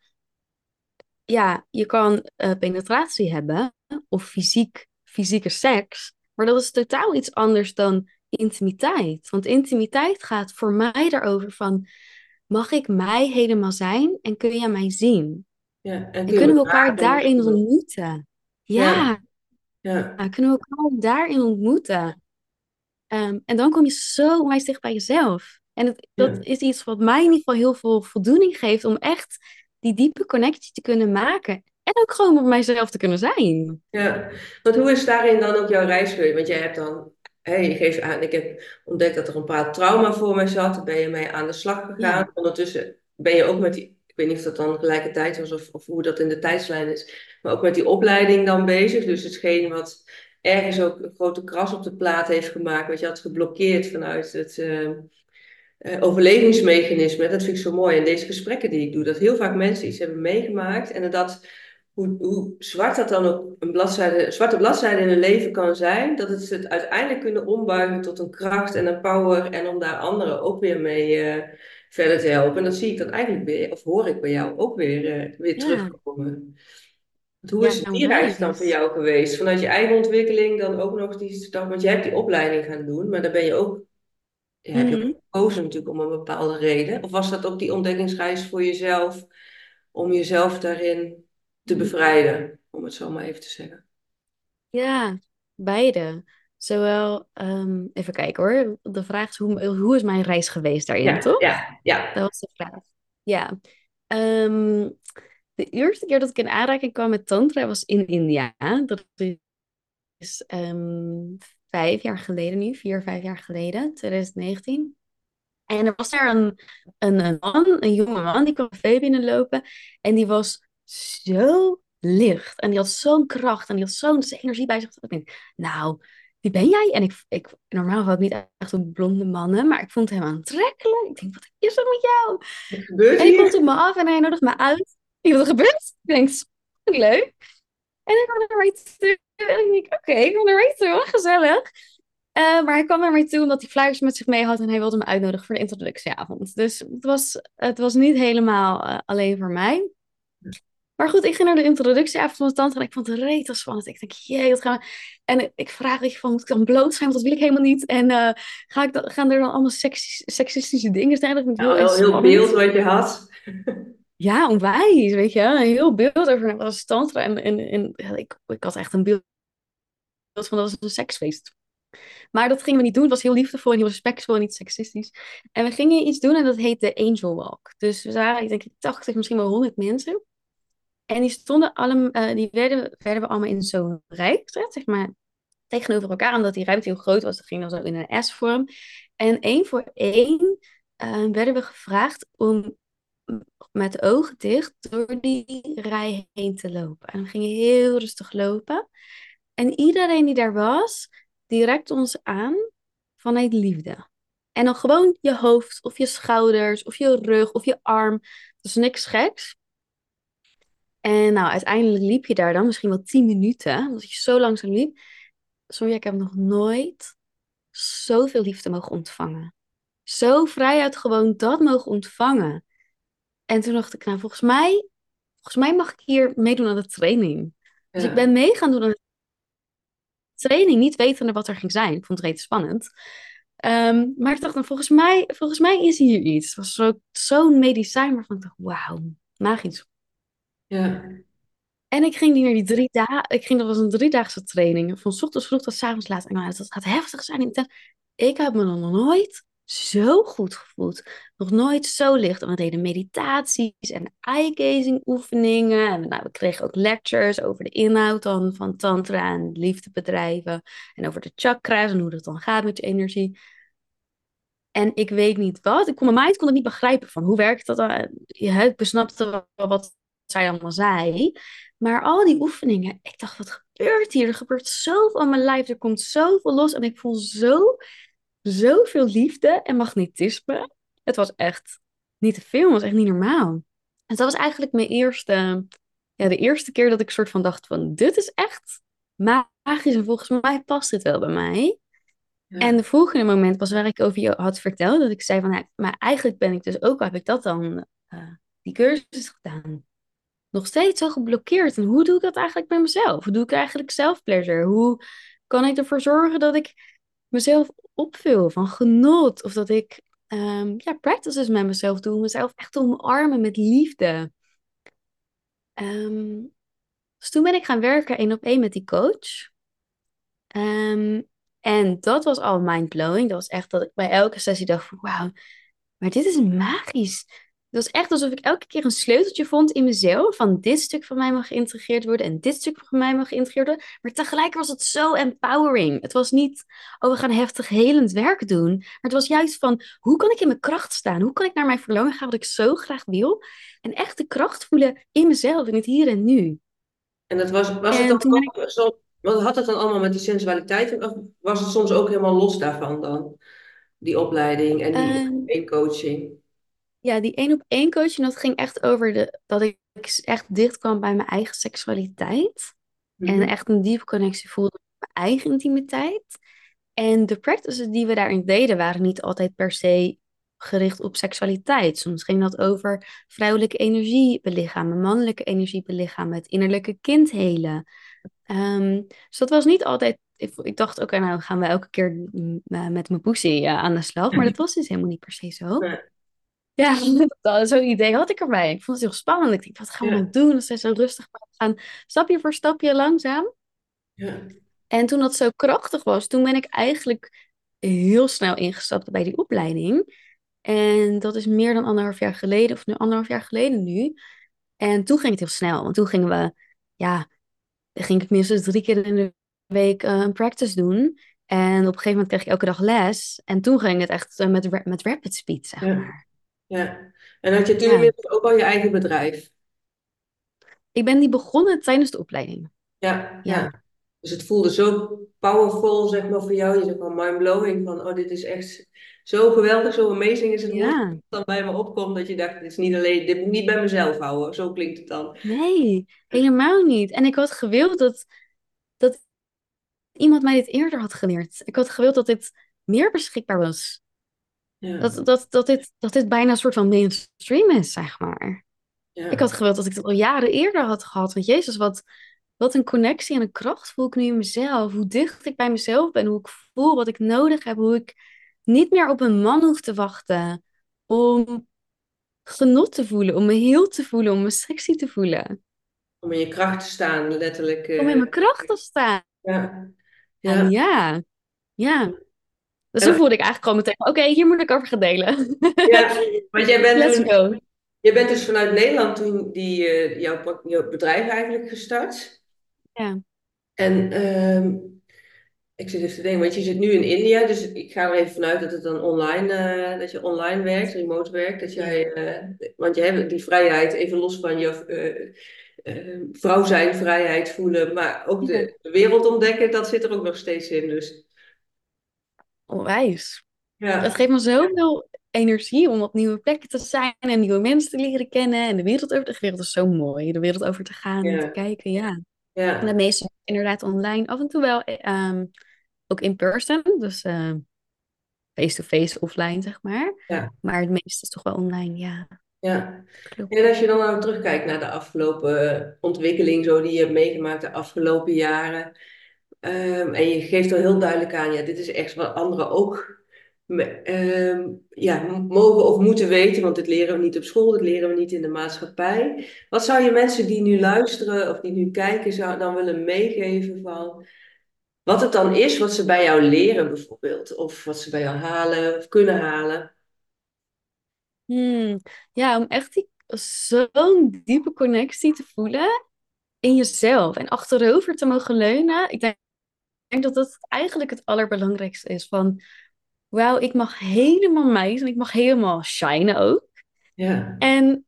ja, je kan uh, penetratie hebben of fysiek, fysieke seks, maar dat is totaal iets anders dan intimiteit. Want intimiteit gaat voor mij erover van, mag ik mij helemaal zijn en kun je mij zien? Ja, en, kunnen we elkaar daarin ontmoeten? Ja, Ja. Ja. ja, kunnen we elkaar daarin ontmoeten? Um, en dan kom je zo onwijs dicht bij jezelf. En het, dat Ja. is iets wat mij in ieder geval heel veel voldoening geeft om echt die diepe connectie te kunnen maken. En ook gewoon met mijzelf te kunnen zijn. Ja, want hoe is daarin dan ook jouw reis geweest? Want jij hebt dan, hé, je geeft aan, ik heb ontdekt dat er een bepaald trauma voor mij zat. Daar ben je mee aan de slag gegaan. Ja. Ondertussen ben je ook met die, ik weet niet of dat dan tegelijkertijd was of, of hoe dat in de tijdslijn is, maar ook met die opleiding dan bezig. Dus hetgeen wat ergens ook een grote kras op de plaat heeft gemaakt, wat je had geblokkeerd vanuit het uh, uh, overlevingsmechanisme. Dat vind ik zo mooi. En deze gesprekken die ik doe, dat heel vaak mensen iets hebben meegemaakt en dat hoe, hoe zwart dat dan op een bladzijde, zwarte bladzijde in hun leven kan zijn, dat het ze het uiteindelijk kunnen ombuigen tot een kracht en een power en om daar anderen ook weer mee uh, verder te helpen. En dat zie ik dan eigenlijk weer, of hoor ik bij jou ook weer, uh, weer Ja. terugkomen. Want hoe Ja, is die onwijs. reis dan voor jou geweest? Vanuit je eigen ontwikkeling dan ook nog die stap, want je hebt die opleiding gaan doen, maar daar ben je ook, ja, heb je ook Natuurlijk om een bepaalde reden. Of was dat ook die ontdekkingsreis voor jezelf, om jezelf daarin te bevrijden, om het zo maar even te zeggen? Ja, beide. Zowel, ehm, even kijken hoor. De vraag is, hoe, hoe is mijn reis geweest daarin, Ja, toch? ja, ja. Dat was de vraag. Ja. Ehm, de eerste keer dat ik in aanraking kwam met tantra was in India. Dat is ehm, vijf jaar geleden nu, vier, vijf jaar geleden, 2019. En er was daar een, een, een man, een jonge man, die kwam café binnenlopen. En die was zo licht. En die had zo'n kracht en die had zo'n energie bij zich. Dat ik denk, nou, wie ben jij? En ik, ik normaal had ik niet echt een blonde mannen, maar ik vond hem aantrekkelijk. Ik denk, wat is er met jou? Gebeurt En hij komt op me af en hij nodigt me uit. Ik wat er gebeurt? Ik denk, leuk. En hij kwam naar mij toe. En ik denk, oké, ik kom naar mij toe, gezellig. Eh, maar hij kwam naar mij toe omdat hij flyers met zich mee had en hij wilde me uitnodigen voor de introductieavond. Dus het was, het was niet helemaal eh, alleen voor mij. Maar goed, ik ging naar de introductieavond van mijn tante en ik vond het rete spannend. Ik denk, jee, wat gaan we... En ik vraag ik van, moet ik dan bloot zijn? Want dat wil ik helemaal niet. En eh, ga ik dan, gaan er dan allemaal seksis- seksistische dingen zijn? Dat vind ik heel heel beeld wat je had. Ja, onwijs, weet je. Een heel beeld over hem als tantra. En, en, en ik, ik had echt een beeld van dat was een seksfeest. Maar dat gingen we niet doen. Het was heel liefdevol en heel respectvol en niet seksistisch. En we gingen iets doen en dat heette Angel Walk. Dus we waren, ik denk, 80, misschien wel 100 mensen. En die stonden allemaal, eh, die werden, werden we allemaal in zo'n rij gezet, zeg maar, tegenover elkaar. Omdat die ruimte heel groot was, dat ging dan zo in een S-vorm. En één voor één eh, werden we gevraagd om met de ogen dicht door die rij heen te lopen. En we gingen heel rustig lopen. En iedereen die daar was, die rekte ons aan vanuit liefde. En dan gewoon je hoofd, of je schouders, of je rug, of je arm. Dus niks geks. En nou, uiteindelijk liep je daar dan misschien wel tien minuten, omdat je zo langzaam liep. Sorry, ik heb nog nooit zoveel liefde mogen ontvangen. Zo vrijuit gewoon dat mogen ontvangen. En toen dacht ik, nou, volgens mij, volgens mij mag ik hier meedoen aan de training. Dus Ja. ik ben mee gaan doen aan de training, niet wetende wat er ging zijn. Ik vond het reeds spannend. Ehm, maar ik dacht, nou, volgens mij, volgens mij is hier iets. Het was zo- zo'n medicijn waarvan ik dacht, wauw, magisch. Ja. En ik ging die naar die drie dagen. Ik ging, dat was een driedaagse training. Van ochtends vroeg tot 's avonds laat. En nou, dat gaat heftig zijn. intens. Ik heb me nog nooit zo goed gevoeld. Nog nooit zo licht. En we deden meditaties en eye-gazing oefeningen. En nou, we kregen ook lectures over de inhoud dan van tantra en liefdebedrijven. En over de chakra's en hoe dat dan gaat met je energie. En ik weet niet wat. Ik kon, mijn mind kon het niet begrijpen van hoe werkt dat dan. Ja, ik besnapte wel wat zij allemaal zei. Maar al die oefeningen, ik dacht, wat gebeurt hier? Er gebeurt zoveel aan mijn lijf. Er komt zoveel los. En ik voel zo, zoveel liefde en magnetisme. Het was echt niet te veel. Het was echt niet normaal. En dat was eigenlijk mijn eerste, ja, de eerste keer dat ik soort van dacht van, dit is echt magisch. En volgens mij past dit wel bij mij. Ja. En de volgende moment was waar ik over je had verteld. Dat ik zei van, maar eigenlijk ben ik dus ook, heb ik dat dan, eh, die cursus gedaan. Nog steeds zo geblokkeerd. En hoe doe ik dat eigenlijk bij mezelf? Hoe doe ik eigenlijk self-pleasure? Hoe kan ik ervoor zorgen dat ik mezelf opvul van genot? Of dat ik ehm, ja, practices met mezelf doe. Mezelf echt omarmen met liefde. Ehm, dus toen ben ik gaan werken één op één met die coach. Ehm, en dat was al mindblowing. Dat was echt dat ik bij elke sessie dacht van wauw, maar dit is magisch. Het was echt alsof ik elke keer een sleuteltje vond in mezelf. Van dit stuk van mij mag geïntegreerd worden en dit stuk van mij mag geïntegreerd worden. Maar tegelijk was het zo empowering. Het was niet, oh we gaan heftig helend werk doen. Maar het was juist van, hoe kan ik in mijn kracht staan? Hoe kan ik naar mijn verlangen gaan wat ik zo graag wil? En echt de kracht voelen in mezelf, in het hier en nu. En dat was, was het dan ik ook zo, wat had het dan allemaal met die sensualiteit? Of was het soms ook helemaal los daarvan dan? Die opleiding en die één coaching. Ja, die één op één coaching, dat ging echt over de, dat ik echt dicht kwam bij mijn eigen seksualiteit. En Mhm. echt een diepe connectie voelde met mijn eigen intimiteit. En de practices die we daarin deden, waren niet altijd per se gericht op seksualiteit. Soms ging dat over vrouwelijke energie belichamen, mannelijke energie belichamen, het innerlijke kind helen. Ehm, dus dat was niet altijd ik, ik dacht, oké, nou gaan we elke keer met mijn poesie eh, aan de slag. Maar dat was dus helemaal niet per se zo. Ja, Ja, zo'n idee had ik erbij. Ik vond het heel spannend. Ik dacht, wat gaan we ja, nou doen? Dat zijn zo rustig. Gaan stapje voor stapje langzaam. ja, En toen dat zo krachtig was, toen ben ik eigenlijk heel snel ingestapt bij die opleiding. En dat is meer dan anderhalf jaar geleden, of nu anderhalf jaar geleden nu. En toen ging het heel snel, want toen gingen we, ja, ging ik minstens drie keer in de week eh, een practice doen. En op een gegeven moment kreeg ik elke dag les. En toen ging het echt eh, met, met rapid speed, zeg maar. ja. En had je toen Ja, inmiddels ook al je eigen bedrijf? ik ben die begonnen tijdens de opleiding. Ja, Ja, ja. Dus het voelde zo powerful, zeg maar, voor jou. Je zegt van mind-blowing, van oh, dit is echt zo geweldig, zo amazing is het woord ja, dat dan bij me opkomt, dat je dacht, dit is niet alleen, dit moet ik niet bij mezelf houden. Zo klinkt het dan. nee, helemaal niet. En ik had gewild dat, dat iemand mij dit eerder had geleerd. Ik had gewild dat dit meer beschikbaar was. Ja, Dat, dat, dat, dit, dat dit bijna een soort van mainstream is, zeg maar. Ik had ja, gewild dat ik het al jaren eerder had gehad. Want Jezus, wat, wat een connectie en een kracht voel ik nu in mezelf. Hoe dicht ik bij mezelf ben, hoe ik voel wat ik nodig heb. Hoe ik niet meer op een man hoef te wachten om genot te voelen, om me heel te voelen, om me sexy te voelen. om in je kracht te staan, letterlijk. Om in eh, mijn kracht te staan. ja, En ja. ja, ja. Dus En toen voelde ik eigenlijk gewoon meteen, oké, hier moet ik over gaan delen. ja, want jij bent Let's toen, go. je bent dus vanuit Nederland toen die, eh, jouw, jouw bedrijf eigenlijk gestart. Ja, En ehm, ik zit even te denken, want je zit nu in India, dus ik ga er even vanuit dat het dan online, eh, dat je online werkt, remote werkt, dat jij, eh, want je hebt die vrijheid, even los van je vrouw zijn, vrijheid voelen, maar ook de, de wereld ontdekken, dat zit er ook nog steeds in. Dus Onwijs. Het ja, geeft me zoveel energie om op nieuwe plekken te zijn en nieuwe mensen te leren kennen. En de wereld over, de wereld is zo mooi, de wereld over te gaan en te ja, kijken, ja. En de ja, meeste inderdaad online, af en toe wel eh, ehm, ook in person, dus eh, face-to-face, offline, zeg maar. ja, Maar het meeste is toch wel online, ja, ja. klopt. En als je dan nou terugkijkt naar de afgelopen ontwikkeling, zo die je hebt meegemaakt de afgelopen jaren, ehm, en je geeft er heel duidelijk aan, ja, dit is echt wat anderen ook ehm, ja, mogen of moeten weten, want dit leren we niet op school, dit leren we niet in de maatschappij. Wat zou je mensen die nu luisteren of die nu kijken, zou, dan willen meegeven van wat het dan is, wat ze bij jou leren bijvoorbeeld, of wat ze bij jou halen of kunnen halen? Hmm, Ja, om echt die, zo'n diepe connectie te voelen in jezelf en achterover te mogen leunen. Ik denk, denk dat dat eigenlijk het allerbelangrijkste is. Van, wauw, ik mag helemaal mij zijn. Ik mag helemaal shinen ook. Ja, En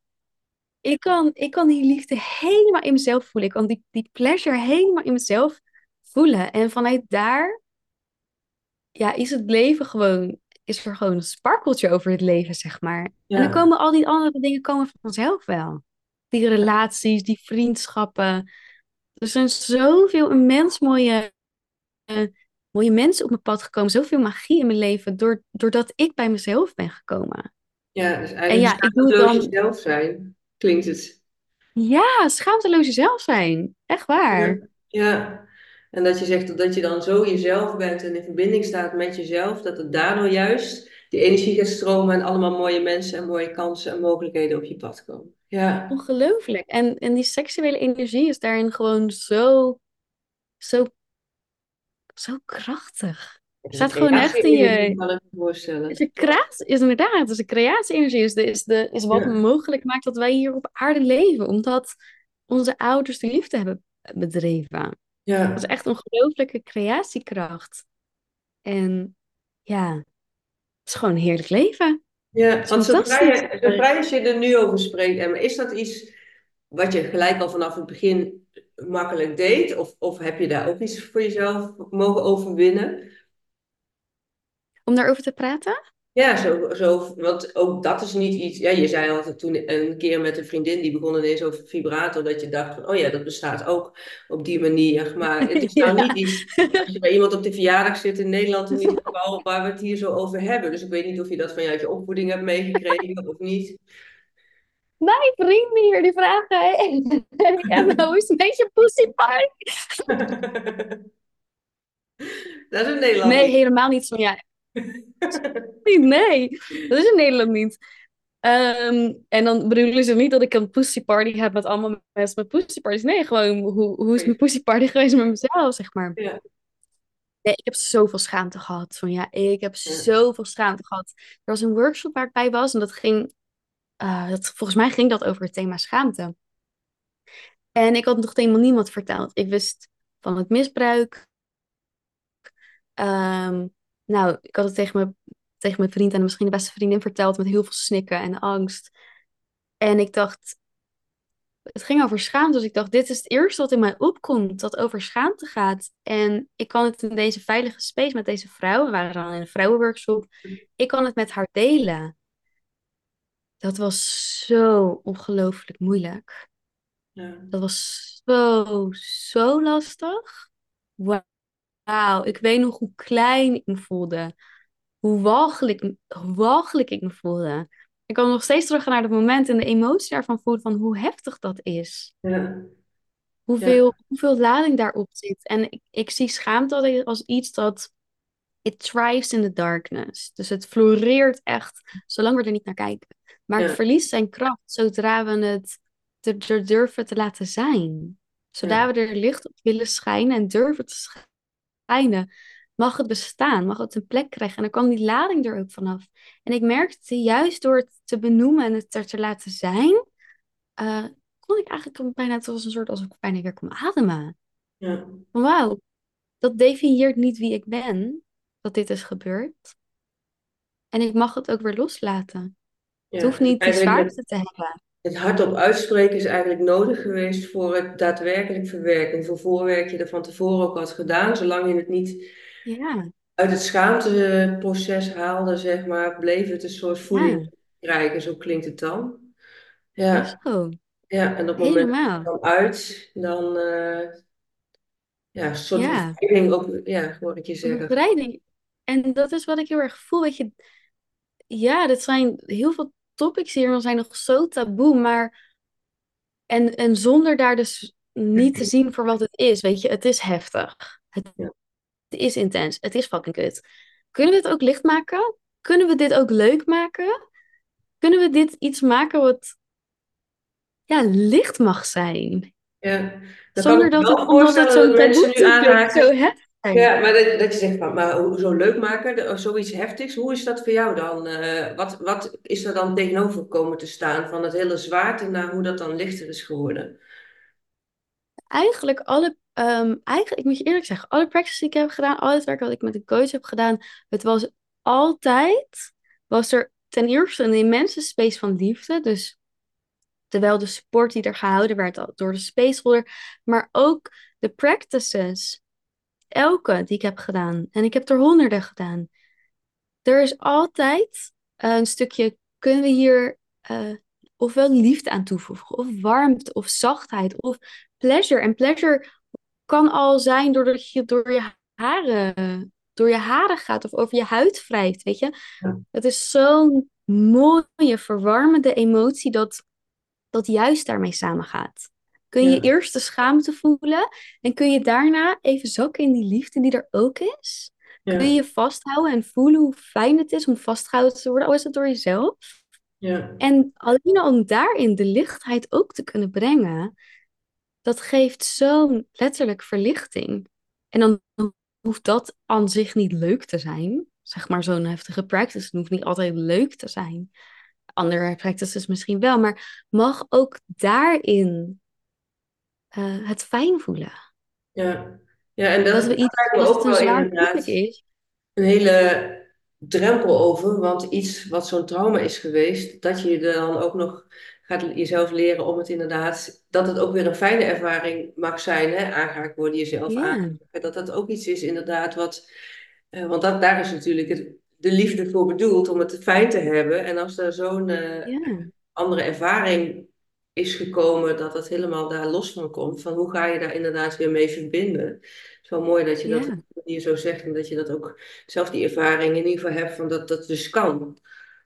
ik kan, ik kan die liefde helemaal in mezelf voelen. Ik kan die, die pleasure helemaal in mezelf voelen. En vanuit daar, ja, is het leven gewoon, is er gewoon een sparkeltje over het leven, zeg maar. En dan komen al die andere dingen komen vanzelf wel. Die relaties, die vriendschappen. Er zijn zoveel immens mooie mooie mensen op mijn pad gekomen. Zoveel magie in mijn leven. door- doordat ik bij mezelf ben gekomen. ja, dus En eigenlijk ja, ik doe dan. jezelf zijn, klinkt het. Ja, schaamteloos jezelf zijn. Echt waar. Ja, ja. En dat je zegt dat je dan zo jezelf bent en in verbinding staat met jezelf, dat het daardoor juist die energie gaat stromen en allemaal mooie mensen en mooie kansen en mogelijkheden op je pad komen. Ja, Ongelooflijk. En, en die seksuele energie is daarin gewoon zo, zo, zo krachtig. het Staat gewoon echt in je. kan ik me Het voorstellen. is creatie, is inderdaad, het is een creatie-energie. Is, de, is, de, is wat Ja, mogelijk maakt dat wij hier op aarde leven. Omdat onze ouders de liefde hebben bedreven. Dat is ja, echt een ongelooflijke creatiekracht. En ja, het is gewoon een heerlijk leven. Ja. Want zodra fantastisch. je, zodra je je er nu over spreekt, Emma, is dat iets wat je gelijk al vanaf het begin makkelijk deed? Of, of heb je daar ook iets voor jezelf mogen overwinnen? Om daarover te praten? Ja, zo, zo, want ook dat is niet iets. Ja, je zei altijd toen een keer met een vriendin die begon ineens over vibrator, dat je dacht van, oh ja, dat bestaat ook op die manier. Maar het is nou Ja. niet iets, als je bij iemand op de verjaardag zit in Nederland in ieder geval, waar we het hier zo over hebben. Dus ik weet niet of je dat vanuit je opvoeding hebt meegekregen of niet. Mijn vrienden hier, die vragen, Emma, hoe is het met je pussypie? Dat is in Nederland Nee, niet. helemaal niet. Sonja. Nee, dat is in Nederland niet. Ehm, en dan bedoelen ze niet dat ik een pussy party heb met allemaal mensen met pussy parties. Nee, gewoon hoe, hoe is mijn pussy party geweest met mezelf, zeg maar. Ja, Nee, ik heb zoveel schaamte gehad, Sonja. Ik heb ja, zoveel schaamte gehad. Er was een workshop waar ik bij was en dat ging, dat, volgens mij ging dat over het thema schaamte. En ik had nog helemaal niemand verteld. Ik wist van het misbruik. Ehm, nou, ik had het tegen mijn, tegen mijn vriend en misschien de beste vriendin verteld met heel veel snikken en angst. En ik dacht, het ging over schaamte. Dus ik dacht, dit is het eerste wat in mij opkomt, dat over schaamte gaat. En ik kan het in deze veilige space met deze vrouw, we waren dan in een vrouwenworkshop, ik kan het met haar delen. Dat was zo ongelooflijk moeilijk. ja, Dat was zo, zo lastig. Wauw, ik weet nog hoe klein ik me voelde. Hoe walgelijk, hoe walgelijk ik me voelde. Ik kan nog steeds terug naar het moment en de emotie daarvan voelen van hoe heftig dat is. ja, ja, Hoeveel, hoeveel lading daarop zit. En ik, ik zie schaamte als iets dat it thrives in the darkness. Dus het floreert echt, zolang we er niet naar kijken. Maar het verliest zijn kracht zodra we het er, durven te laten zijn. Zodra ja, we er licht op willen schijnen en durven te schijnen, mag het bestaan, mag het een plek krijgen. En dan kan die lading er ook vanaf. En ik merkte juist door het te benoemen en het er te laten zijn, eh, kon ik eigenlijk bijna, het was een soort alsof ik bijna weer kon ademen. ja, Van, Wauw, dat definieert niet wie ik ben, dat dit is gebeurd. En ik mag het ook weer loslaten. Het hoeft niet Eigenlijk zwaarte te hebben. het hardop uitspreken is eigenlijk nodig geweest voor het daadwerkelijk verwerken. Hoeveel voorwerk je er van tevoren ook had gedaan, zolang je het niet Ja, uit het schaamteproces haalde, zeg maar, bleef het een soort voeding ja, krijgen. Zo klinkt het dan. Ja, zo. ja. En op het moment dat het dan uit, dan eh, ja, een soort Ja, bevrijding ook, ja, hoor ik je zeggen. bevrijding. En dat is wat ik heel erg voel. Weet je, ja, dit zijn heel veel topics hier zijn nog zo taboe, maar en, en zonder daar dus niet te zien voor wat het is, weet je, het is heftig. Het is intens. Het is fucking kut. Kunnen we het ook licht maken? Kunnen we dit ook leuk maken? Kunnen we dit iets maken wat ja, licht mag zijn? ja. Ik Zonder dat het, omdat het zo'n dat taboe zo heftig zijn. Ja, maar dat, dat je zegt van, maar hoe- zo leuk maken, de- zoiets heftigs, hoe is dat voor jou dan? Eh, wat, wat is er dan tegenover komen te staan van het hele zwaarte naar hoe dat dan lichter is geworden? Eigenlijk alle, ehm, eigenlijk, ik moet je eerlijk zeggen, alle practices die ik heb gedaan, al het werk wat ik met een coach heb gedaan, het was altijd, was er ten eerste een immense space van liefde. Dus terwijl de support die er gehouden werd door de spaceholder, maar ook de practices, elke die ik heb gedaan, en ik heb er honderden gedaan, er is altijd eh, een stukje, kunnen we hier eh, ofwel liefde aan toevoegen, of warmte, of zachtheid, of pleasure. En pleasure kan al zijn doordat je door je haren, door je haren gaat of over je huid wrijft, weet je. Ja, Het is zo'n mooie, verwarmende emotie dat, dat juist daarmee samengaat. Kun je ja, eerst de schaamte voelen en kun je daarna even zakken in die liefde die er ook is? Kun je vasthouden en voelen hoe fijn het is om vastgehouden te worden, al is het door jezelf? ja, En alleen al om daarin de lichtheid ook te kunnen brengen, dat geeft zo'n letterlijk verlichting. En dan hoeft dat aan zich niet leuk te zijn. Zeg maar zo'n heftige practice het hoeft niet altijd leuk te zijn. Andere practices misschien wel, maar mag ook daarin eh, het fijn voelen. ja. Ja, en dat, Dat we iets, het ook een wel inderdaad is, een hele drempel over, want iets wat zo'n trauma is geweest, dat je dan ook nog gaat jezelf leren om het inderdaad, dat het ook weer een fijne ervaring mag zijn, hè, worden, jezelf ja, aanraken, dat dat ook iets is inderdaad wat, eh, want dat, daar is natuurlijk het, de liefde voor bedoeld, om het fijn te hebben, en als er zo'n eh, ja, andere ervaring is gekomen, dat het helemaal daar los van komt, van hoe ga je daar inderdaad weer mee verbinden. Het is wel mooi dat je dat die manier zo zegt en dat je dat ook zelf die ervaring in ieder geval hebt van dat dat dus kan.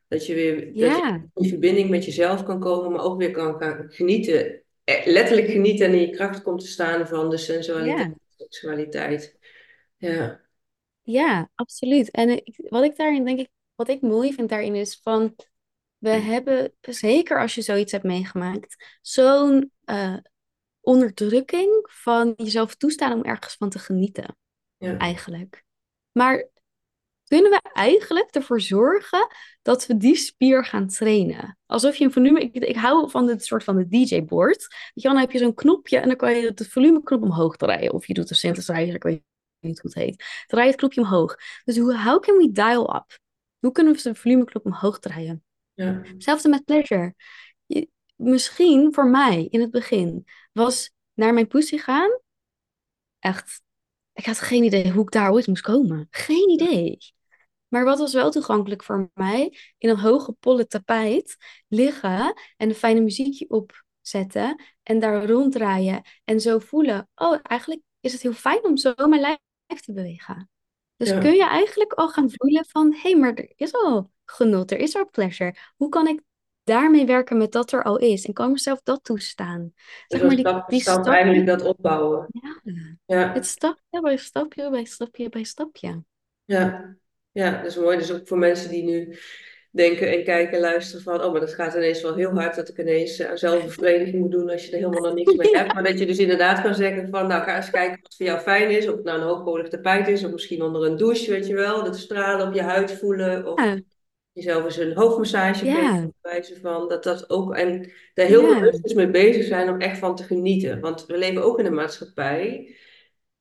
Dat je weer dat je in verbinding met jezelf kan komen, maar ook weer kan gaan genieten, eh, letterlijk genieten en in je kracht komt te staan van de sensualiteit, ja. seksualiteit. Ja, Ja, absoluut. En wat ik daarin denk ik, wat ik mooi vind daarin is van, we hebben, zeker als je zoiets hebt meegemaakt, zo'n eh, onderdrukking van jezelf toestaan om ergens van te genieten, Ja, eigenlijk. Maar kunnen we eigenlijk ervoor zorgen dat we die spier gaan trainen? Alsof je een volume, ik, ik hou van dit soort van de DJ-board. Dan heb je zo'n knopje en dan kan je het volumeknop omhoog draaien. Of je doet de synthesizer, ik weet niet hoe het heet. Draai het knopje omhoog. Dus hoe, how can we dial up? Hoe kunnen we de volumeknop omhoog draaien? Ja, Hetzelfde met pleasure. Je- misschien voor mij in het begin was naar mijn pussy gaan echt. Ik had geen idee hoe ik daar ooit moest komen. Geen idee. Maar wat was wel toegankelijk voor mij? In een hoge polle tapijt liggen en een fijne muziekje opzetten en daar ronddraaien en zo voelen. Oh, eigenlijk is het heel fijn om zo mijn lijf te bewegen. Dus ja. kun je eigenlijk al gaan voelen van, hé, hey, maar er is al genot, er is al pleasure. Hoe kan ik daarmee werken met dat er al is? En kan mezelf dat toestaan? Dus Zeg dan maar die, stap die stap stap. eigenlijk dat opbouwen. Ja, het Ja, stapje bij stapje bij stapje bij stapje. ja, ja, dat is mooi. Dus ook voor mensen die nu denken en kijken en luisteren van, oh, maar dat gaat ineens wel heel hard dat ik ineens aan zelfbevrediging moet doen als je er helemaal nog niks mee hebt. Maar dat je dus inderdaad kan zeggen van, nou, ga eens kijken wat voor jou fijn is. Of het nou een hoogpolig tapijt is, of misschien onder een douche, weet je wel. Dat stralen op je huid voelen, of Ja, jezelf eens een hoofdmassage geven, ja, bij wijze van. Dat dat ook, en daar heel ja. bewust dus mee bezig zijn om echt van te genieten. Want we leven ook in een maatschappij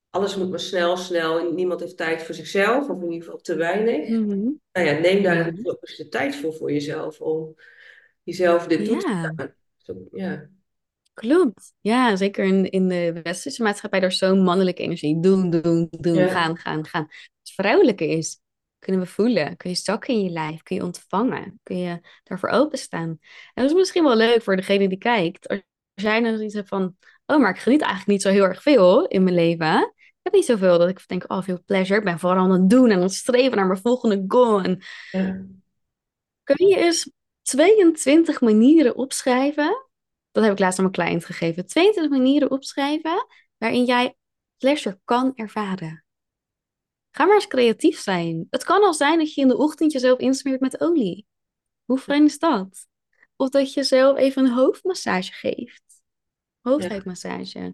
alles moet maar snel, snel. En niemand heeft tijd voor zichzelf, of in ieder geval te weinig. Mhm, Nou ja, neem daar eens de tijd voor voor jezelf, om jezelf dit toe te staan. Zo, ja, klopt. Ja, zeker in, in de westerse maatschappij, er is zo'n mannelijke energie. Doen, doen, doen, ja, gaan, gaan, gaan. Het vrouwelijke is, kunnen we voelen? Kun je zakken in je lijf? Kun je ontvangen? Kun je daarvoor openstaan? En dat is misschien wel leuk voor degene die kijkt. Als jij nou zoiets hebt van, oh, maar ik geniet eigenlijk niet zo heel erg veel in mijn leven. Ik heb niet zoveel dat ik denk, oh, veel pleasure. Ik ben vooral aan het doen en aan het streven naar mijn volgende goal. En ja, kun je eens 22 manieren opschrijven Dat heb ik laatst aan mijn cliënt gegeven. 22 manieren opschrijven waarin jij pleasure kan ervaren. Ga maar eens creatief zijn. Het kan al zijn dat je in de ochtend jezelf insmeert met olie. Hoe fijn is dat? Of dat je zelf even een hoofdmassage geeft. Hoofdhuidmassage.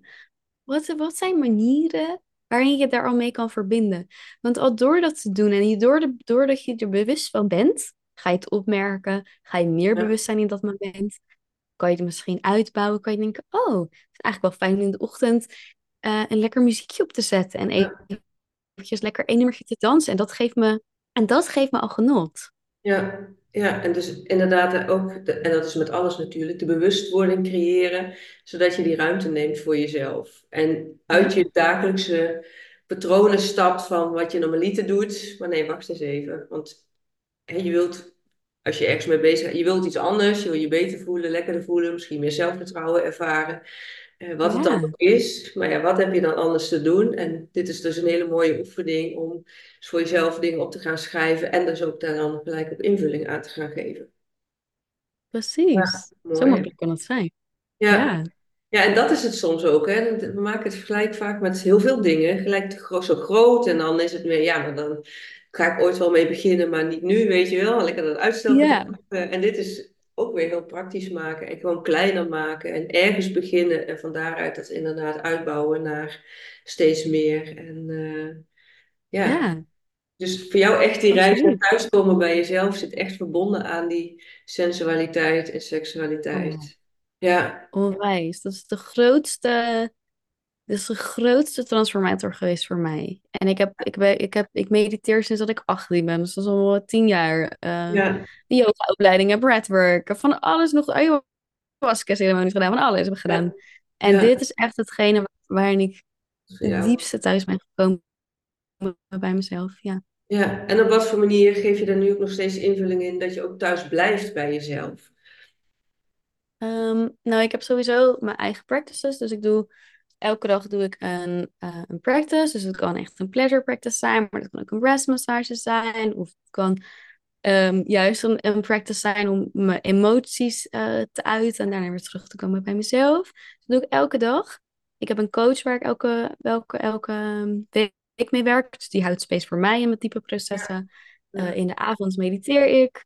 Wat, wat zijn manieren waarin je daar al mee kan verbinden? Want al door dat te doen en je door de, doordat je er bewust van bent, ga je het opmerken, ga je meer ja, bewust zijn in dat moment kan je het misschien uitbouwen. Kan je denken, oh, het is eigenlijk wel fijn in de ochtend eh, een lekker muziekje op te zetten. En ja, eventjes lekker één nummertje te dansen. En dat geeft me, en dat geeft me al genot. ja. Ja, en dus inderdaad ook, de- en dat is met alles natuurlijk, de bewustwording creëren, zodat je die ruimte neemt voor jezelf. En uit je dagelijkse patronen stapt van wat je normaliter doet. Maar nee, wacht eens even. Want hè, je wilt als je ergens mee bezig bent, je wilt iets anders, je wil je beter voelen, lekkerder voelen, misschien meer zelfvertrouwen ervaren, eh, wat het dan ook is. Maar ja, wat heb je dan anders te doen? En dit is dus een hele mooie oefening om dus voor jezelf dingen op te gaan schrijven en dus ook daar dan gelijk op invulling aan te gaan geven. Ja, precies. Zo makkelijk kan het zijn. Ja, Ja, Ja, en dat is het soms ook. Hè. We maken het gelijk vaak met heel veel dingen. Gelijk zo groot. En dan is het meer, ja, maar dan ga ik ooit wel mee beginnen, maar niet nu, weet je wel. Lekker dat ja, uitstelgedrag. Eh, En dit is ook weer heel praktisch maken. En gewoon kleiner maken. En ergens beginnen. En van daaruit dat inderdaad uitbouwen naar steeds meer. En eh, ja, ja, dus voor jou echt die reis naar absoluut. thuiskomen bij jezelf zit echt verbonden aan die sensualiteit en Oh, seksualiteit. Ja, onwijs. Dat is de grootste, dat is de grootste transformator geweest voor mij. En ik heb, ik ben, ik heb, ik mediteer sinds dat ik 18 ben. Dus dat is al 10 jaar. Uh, ja, de yoga-opleidingen, breathwork, van alles nog. Ayahuasca-ceremonies gedaan, van alles heb ik gedaan. ja. En Ja, dit is echt hetgene waar- waarin ik het diepste thuis ben gekomen bij mezelf. Ja. Ja, en op wat voor manier geef je daar nu ook nog steeds invulling in dat je ook thuis blijft bij jezelf? Ehm, nou, ik heb sowieso mijn eigen practices. Dus ik doe elke dag doe ik een, eh, een practice. Dus het kan echt een pleasure practice zijn, maar het kan ook een rest massage zijn. Of het kan ehm, juist een, een practice zijn om mijn emoties eh, te uiten en daarna weer terug te komen bij mezelf. Dat doe ik elke dag. Ik heb een coach waar ik elke, elke, elke week ik mee werk. Dus die houdt space voor mij in mijn type processen. Uh, in de avond mediteer ik.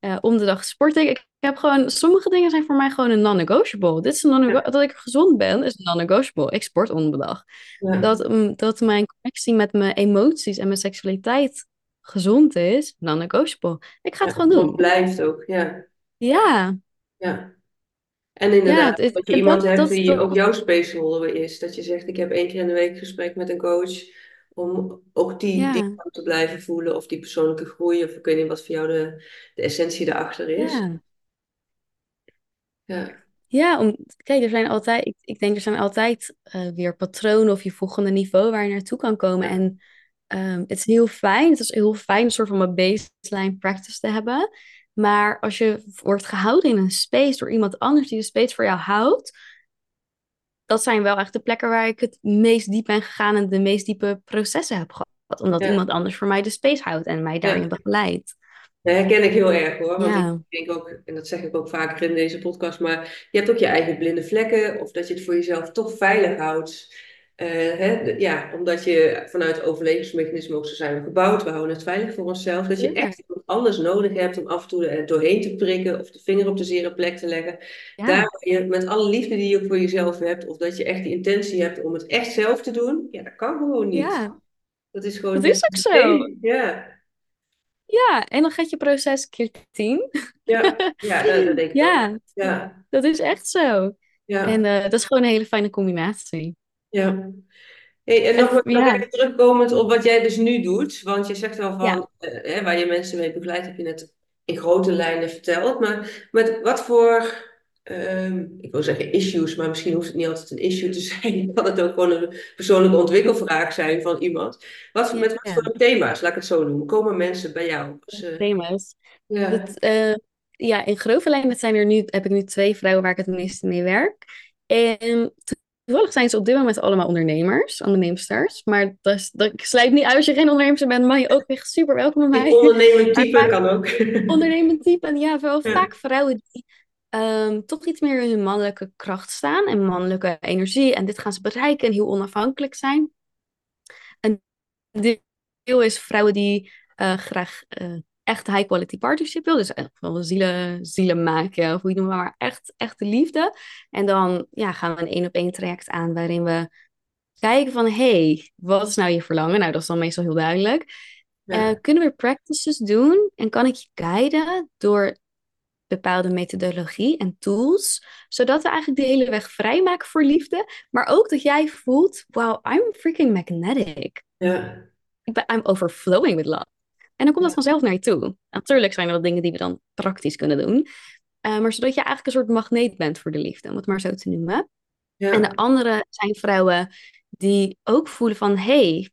Uh, om de dag sport ik. Ik heb gewoon, sommige dingen zijn voor mij gewoon een non-negotiable. Dit is een non. Dat ik gezond ben, is een non-negotiable. Ik sport om de dag. Ja. Dat, um, dat mijn connectie met mijn emoties en mijn seksualiteit gezond is, non-negotiable. Ik ga het gewoon doen. Het blijft ook, ja. Ja. Ja. En inderdaad, ja, het, dat je iemand dat, hebt dat, die ook jouw spaceholder is. Dat je zegt, ik heb één keer in de week gesprek met een coach. Om ook die ja. te blijven voelen. Of die persoonlijke groei. Of ik weet niet wat voor jou de, de essentie daarachter is. Ja. Ja. Ja, om, kijk, er zijn altijd, ik, ik denk er zijn altijd uh, weer patronen of je volgende niveau waar je naartoe kan komen. En um, het is heel fijn, het is heel fijn een soort van een baseline practice te hebben. Maar als je wordt gehouden in een space door iemand anders die de space voor jou houdt, dat zijn wel echt de plekken waar ik het meest diep ben gegaan en de meest diepe processen heb gehad. Omdat Ja. iemand anders voor mij de space houdt en mij daarin Ja. begeleidt. Dat herken ik heel erg hoor. Want Ja, ik denk ook, en dat zeg ik ook vaker in deze podcast, maar je hebt ook je eigen blinde vlekken. Of dat je het voor jezelf toch veilig houdt. Eh, hè, ja, omdat je vanuit overlevingsmechanismen ook zo zijn we gebouwd. We houden het veilig voor onszelf. Dat je echt iemand anders nodig hebt om af en toe er doorheen te prikken. Of de vinger op de zere plek te leggen. Daar Ja, waar je met alle liefde die je voor jezelf hebt. Of dat je echt de intentie hebt om het echt zelf te doen. Ja, dat kan gewoon niet. ja, Dat is gewoon dat is ook zo. Ja, Ja, en dan gaat je proces keer tien. ja, ja, dat, dat denk ik ook. Ja, Ja, dat is echt zo. ja. En eh, dat is gewoon een hele fijne combinatie. Ja. Hey, en nog, nog ja, even terugkomend op wat jij dus nu doet. Want je zegt wel ja, van, eh, waar je mensen mee begeleidt, heb je net in grote lijnen verteld. Maar met wat voor, ehm, ik wil zeggen issues, maar misschien hoeft het niet altijd een issue te zijn. Kan het ook gewoon een persoonlijke ontwikkelvraag zijn van iemand. Wat, met wat ja, voor thema's, laat ik het zo noemen, komen mensen bij jou? Dus, eh, thema's. ja, Dat, eh, ja, in grove lijnen zijn er nu, heb ik nu twee vrouwen waar ik het meeste mee werk. En toevallig zijn ze op dit moment allemaal ondernemers, onderneemsters. Maar dat, ik sluit niet uit als je geen ondernemer bent, mag je ook echt super welkom bij mij. ondernemend type kan ook. ondernemend type, en ja, wel Ja, vaak vrouwen die ehm, toch iets meer in hun mannelijke kracht staan en mannelijke energie. En dit gaan ze bereiken en heel onafhankelijk zijn. Een deel is vrouwen die eh, graag eh, echt high quality partnership wil. Dus echt wel zielen, zielen maken, of hoe je het noemt, maar echt, echte liefde. En dan ja, gaan we een één op één traject aan waarin we kijken van, hey, wat is nou je verlangen? Nou, dat is dan meestal heel duidelijk. Eh, kunnen we practices doen en kan ik je guiden door bepaalde methodologie en tools, zodat we eigenlijk de hele weg vrijmaken voor liefde, maar ook dat jij voelt, wow, I'm freaking magnetic. ja, Ik ben, I'm overflowing with love. En dan komt dat ja, vanzelf naar je toe. Natuurlijk zijn er wat dingen die we dan praktisch kunnen doen, eh, maar zodat je eigenlijk een soort magneet bent voor de liefde, om het maar zo te noemen. En de ja, andere zijn vrouwen die ook voelen van, hey,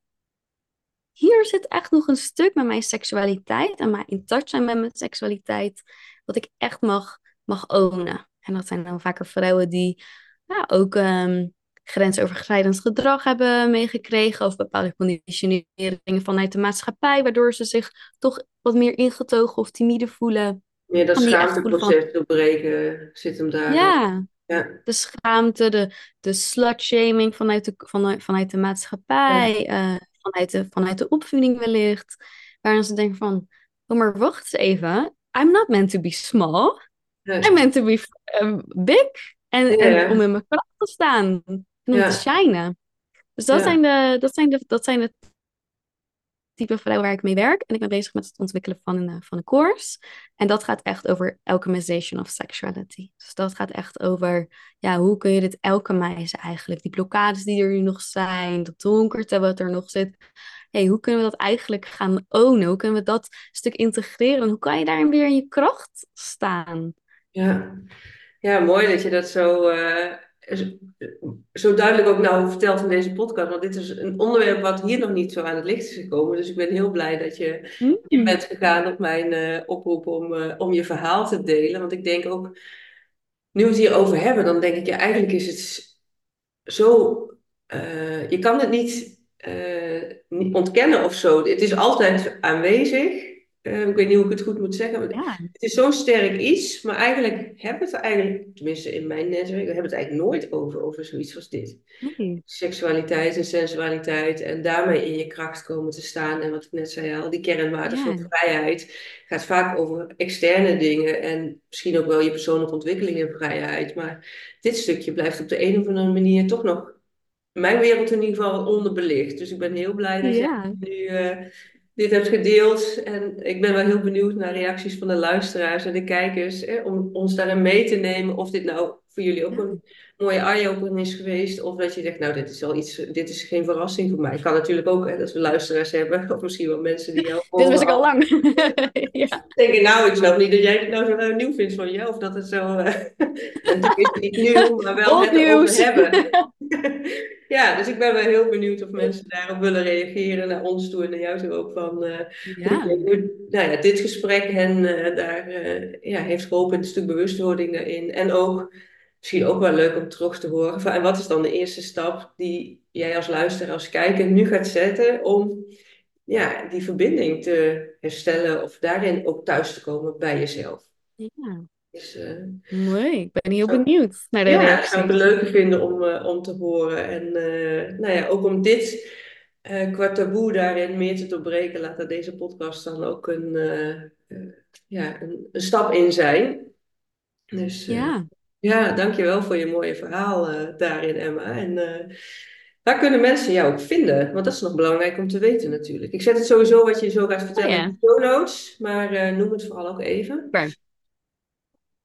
hier zit echt nog een stuk met mijn seksualiteit en maar in touch zijn met mijn seksualiteit, wat ik echt mag, mag ownen. En dat zijn dan vaker vrouwen die ja, ook ehm, grensoverschrijdend gedrag hebben meegekregen of bepaalde conditioneringen vanuit de maatschappij, waardoor ze zich toch wat meer ingetogen of timide voelen. meer dat van, schaamteproces doorbreken zit hem daar ja, Ja, de schaamte, de, de slutshaming vanuit de, vanuit, vanuit de ja, maatschappij, eh, vanuit de, vanuit de opvoeding wellicht. Waarin ze denken van, oh maar wacht eens even, I'm not meant to be small, I'm meant to be eh, big. En, en om in mijn kracht te staan en om te shinen. Dus dat ja, zijn de, dat zijn de, dat zijn de type vrouw waar ik mee werk. En ik ben bezig met het ontwikkelen van een, eh, van een course. En dat gaat echt over alchemization of sexuality. Dus dat gaat echt over, ja, hoe kun je dit alchemizen eigenlijk? Die blokkades die er nu nog zijn, dat donkerte wat er nog zit. hey, hoe kunnen we dat eigenlijk gaan ownen? Hoe kunnen we dat stuk integreren? Hoe kan je daarin weer in je kracht staan? ja. Ja, mooi dat je dat zo, eh, zo duidelijk ook nou vertelt in deze podcast. Want dit is een onderwerp wat hier nog niet zo aan het licht is gekomen. Dus ik ben heel blij dat je in Mm, bent gegaan op mijn eh, oproep om, eh, om je verhaal te delen. Want ik denk ook, nu we het hierover hebben, dan denk ik, ja, eigenlijk is het zo, eh, je kan het niet, niet ontkennen of zo. Het is altijd aanwezig. Eh, ik weet niet hoe ik het goed moet zeggen. maar Ja, Het is zo'n sterk iets, maar eigenlijk hebben we het er eigenlijk, tenminste in mijn netwerk, we hebben het eigenlijk nooit over, over zoiets als dit. nee. Seksualiteit en sensualiteit en daarmee in je kracht komen te staan. En wat ik net zei al, die kernwaarden van vrijheid gaat vaak over externe dingen en misschien ook wel je persoonlijke ontwikkeling en vrijheid. Maar dit stukje blijft op de een of andere manier toch nog mijn wereld in ieder geval onderbelicht. Dus ik ben heel blij dat ja, nu eh, dit hebt gedeeld. En ik ben wel heel benieuwd naar reacties van de luisteraars en de kijkers. Hè, om ons daarin mee te nemen. Of dit nou voor jullie ook een mooie eye-opener is geweest. Of dat je zegt, nou, dit is al iets, dit is geen verrassing voor mij. Het kan natuurlijk ook hè, dat we luisteraars hebben. Of misschien wel mensen die jou Dit wist ik al lang. Ja. Denken, nou, ik snap niet dat jij het nou zo eh, nieuw vindt van jou. Of dat het zo. eh, en het is niet nieuw, maar wel het nieuws. hebben. Ja, dus ik ben wel heel benieuwd of mensen daarop willen reageren, naar ons toe en naar jou toe ook, van eh, Ja, hoe nou ja, dit gesprek hen eh, daar eh, ja, heeft geholpen, een stuk bewustwording daarin. En ook, misschien ook wel leuk om terug te horen, van, en wat is dan de eerste stap die jij als luisteraar, als kijker nu gaat zetten om ja, die verbinding te herstellen of daarin ook thuis te komen bij jezelf. ja. Dus, eh, Mooi. Ik ben heel Zo. benieuwd naar de ja, ik zou het leuke vinden om, eh, om te horen. En eh, nou ja, ook om dit qua taboe daarin meer te doorbreken, laat deze podcast dan ook een, ja, een, een stap in zijn. Dus Ja. Ja, dankjewel voor je mooie verhaal eh, daarin, Emma. En eh, waar kunnen mensen jou ook vinden? Want dat is nog belangrijk om te weten natuurlijk. Ik zet het sowieso wat je zo gaat Oh vertellen in de show notes, maar eh, noem het vooral ook even. super.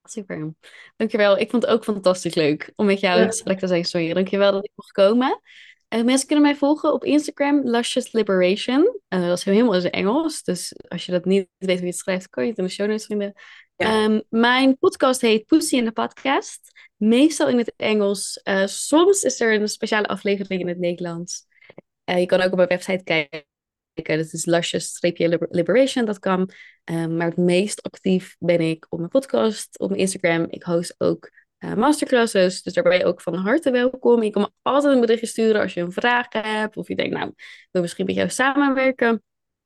Super. Dankjewel. Ik vond het ook fantastisch leuk om met jou Ja, gesprek te zijn, Sonja. Dankjewel dat ik mocht komen. En mensen kunnen mij volgen op Instagram, Luscious Liberation. Eh, dat is helemaal in het Engels. Dus als je dat niet weet hoe je het schrijft, kan je het in de show notes vinden. Ehm, mijn podcast heet Pussy in de Podcast. Meestal in het Engels. Eh, soms is er een speciale aflevering in het Nederlands. Eh, je kan ook op mijn website kijken. Dat is luscious-liberation.com. Um, maar het meest actief ben ik op mijn podcast, op mijn Instagram. Ik host ook eh, masterclasses. Dus daar ben je ook van harte welkom. Je kan me altijd een berichtje sturen als je een vraag hebt. Of je denkt, nou, ik wil misschien met jou samenwerken.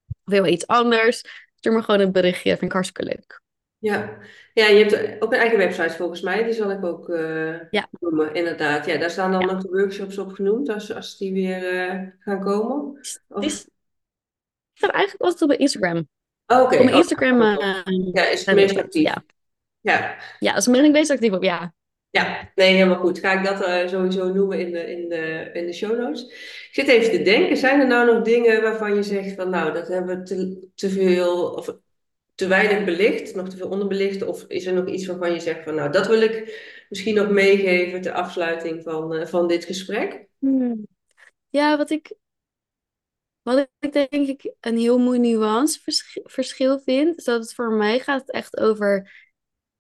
Of wil iets anders. Stuur me gewoon een berichtje. Vind ik hartstikke leuk. Ja. Ja, je hebt ook een eigen website volgens mij, die zal ik ook eh, Ja, noemen, inderdaad. Ja, daar staan dan ja. ook de workshops op genoemd, als, als die weer eh, gaan komen. Of... staat eigenlijk altijd op mijn Instagram. Oh, Oké, Op mijn oh, Instagram. ja, eh, Ja, is het meest actief. ja. Ja, ja, mijn meest actief op. Ja. ja, nee, helemaal goed. Ga ik dat sowieso noemen in de, in, de, in de show notes. Ik zit even te denken, zijn er nou nog dingen waarvan je zegt van nou, dat hebben we te, te veel of te weinig belicht, nog te veel onderbelicht? Of is er nog iets waarvan je zegt van nou, dat wil ik misschien nog meegeven ter afsluiting van, eh, van dit gesprek? Hmm. Ja, wat ik, wat ik denk ik een heel mooi nuanceverschil vind, is dat het voor mij gaat het echt over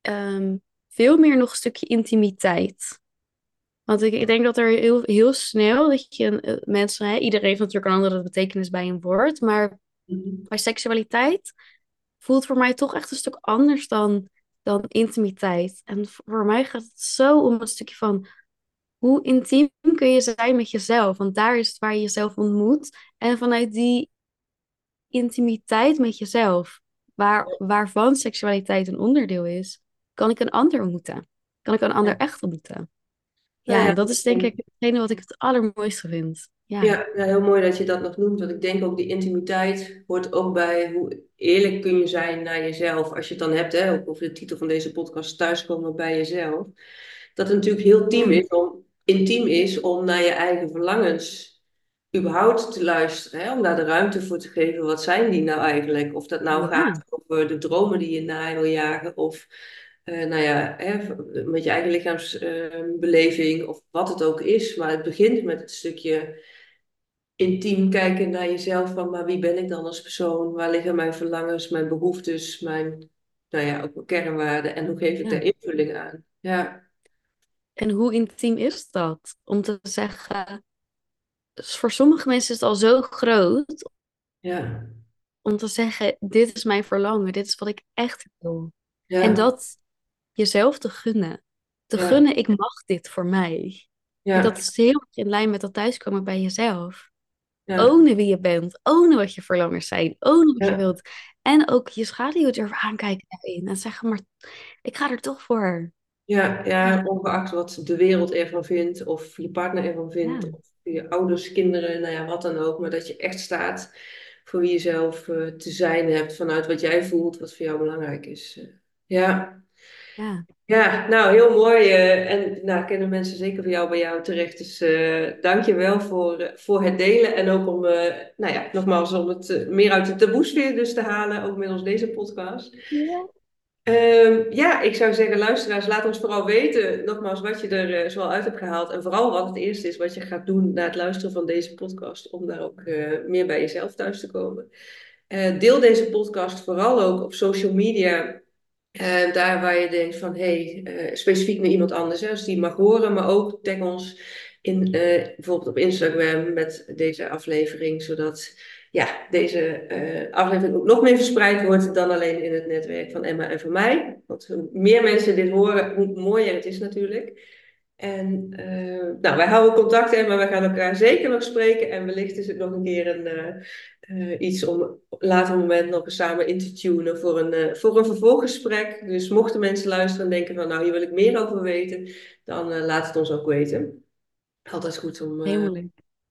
ehm, veel meer nog een stukje intimiteit. Want ik, ik denk dat er heel, heel snel dat je eh, mensen, hè, iedereen heeft natuurlijk een andere betekenis bij een woord, maar Mhm. bij seksualiteit voelt voor mij toch echt een stuk anders dan, dan intimiteit. En voor mij gaat het zo om een stukje van hoe intiem kun je zijn met jezelf? Want daar is het waar je jezelf ontmoet. En vanuit die intimiteit met jezelf, waar, waarvan seksualiteit een onderdeel is, kan ik een ander ontmoeten. Kan ik een ander echt ontmoeten. Ja, dat is denk ik hetgene wat ik het allermooiste vind. Ja, Ja, ja, heel mooi dat je dat nog noemt. Want ik denk ook die intimiteit hoort ook bij hoe eerlijk kun je zijn naar jezelf. Als je het dan hebt, hè, ook over de titel van deze podcast, thuiskomen bij jezelf. Dat het natuurlijk heel intiem ja, is om, intiem is om naar je eigen verlangens überhaupt te luisteren. Hè, om daar de ruimte voor te geven. Wat zijn die nou eigenlijk? Of dat nou ja, gaat over de dromen die je na wil jagen. Of eh, nou ja, hè, met je eigen lichaamsbeleving. of wat het ook is. Maar het begint met het stukje intiem kijken naar jezelf van, maar wie ben ik dan als persoon? Waar liggen mijn verlangens, mijn behoeftes, mijn, nou ja, ook mijn kernwaarden en hoe geef ik daar ja. invulling aan? Ja, En hoe intiem is dat? Om te zeggen, dus voor sommige mensen is het al zo groot ja, om te zeggen, dit is mijn verlangen, dit is wat ik echt wil. En ja, dat jezelf te gunnen. Te ja, gunnen, ik mag dit voor mij. En dat ja, is heel erg in lijn met dat thuiskomen bij jezelf. Ownen wie je bent. Ownen wat je verlangers zijn. Ownen wat je wilt. En ook je schaduw durven aankijken daarin. En zeggen, maar ik ga er toch voor. Ja, ja, ongeacht wat de wereld ervan vindt, of je partner ervan vindt, of je ouders, kinderen, nou ja, wat dan ook. Maar dat je echt staat voor wie je zelf uh, te zijn hebt, vanuit wat jij voelt, wat voor jou belangrijk is. Uh, ja. Ja. Ja, nou heel mooi. Uh, en nou, kennen mensen zeker voor jou bij jou terecht. Dus dank je wel voor, voor het delen. En ook om, nou ja, nogmaals, om het meer uit de taboesfeer dus te halen, ook middels deze podcast. Ja. Um, ja, ik zou zeggen, luisteraars, laat ons vooral weten, nogmaals, wat je er uh, zoal uit hebt gehaald. En vooral wat het eerste is wat je gaat doen na het luisteren van deze podcast, om daar ook uh, meer bij jezelf thuis te komen. Uh, deel deze podcast vooral ook op social media. Daar waar je denkt van, hé, hey, specifiek naar iemand anders, hè, als die mag horen, maar ook tag ons in, bijvoorbeeld op Instagram met deze aflevering, zodat ja, deze uh, aflevering ook nog meer verspreid wordt dan alleen in het netwerk van Emma en van mij. Want hoe meer mensen dit horen, hoe mooier het is natuurlijk. En nou, wij houden contact, Emma. Wij gaan elkaar zeker nog spreken. En wellicht is het nog een keer een, uh, iets om op later moment nog eens samen in te tunen voor een, voor een vervolggesprek. Dus mochten mensen luisteren en denken van nou, hier wil ik meer over weten, dan laat het ons ook weten. Altijd goed om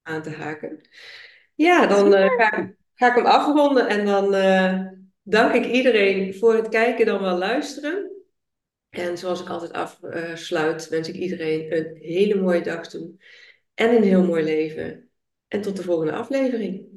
aan te haken. Ja, dan ga, ga, ik hem afronden en dan dank ik iedereen voor het kijken dan wel luisteren. En zoals ik altijd afsluit, wens ik iedereen een hele mooie dag toe en een heel mooi leven. En tot de volgende aflevering.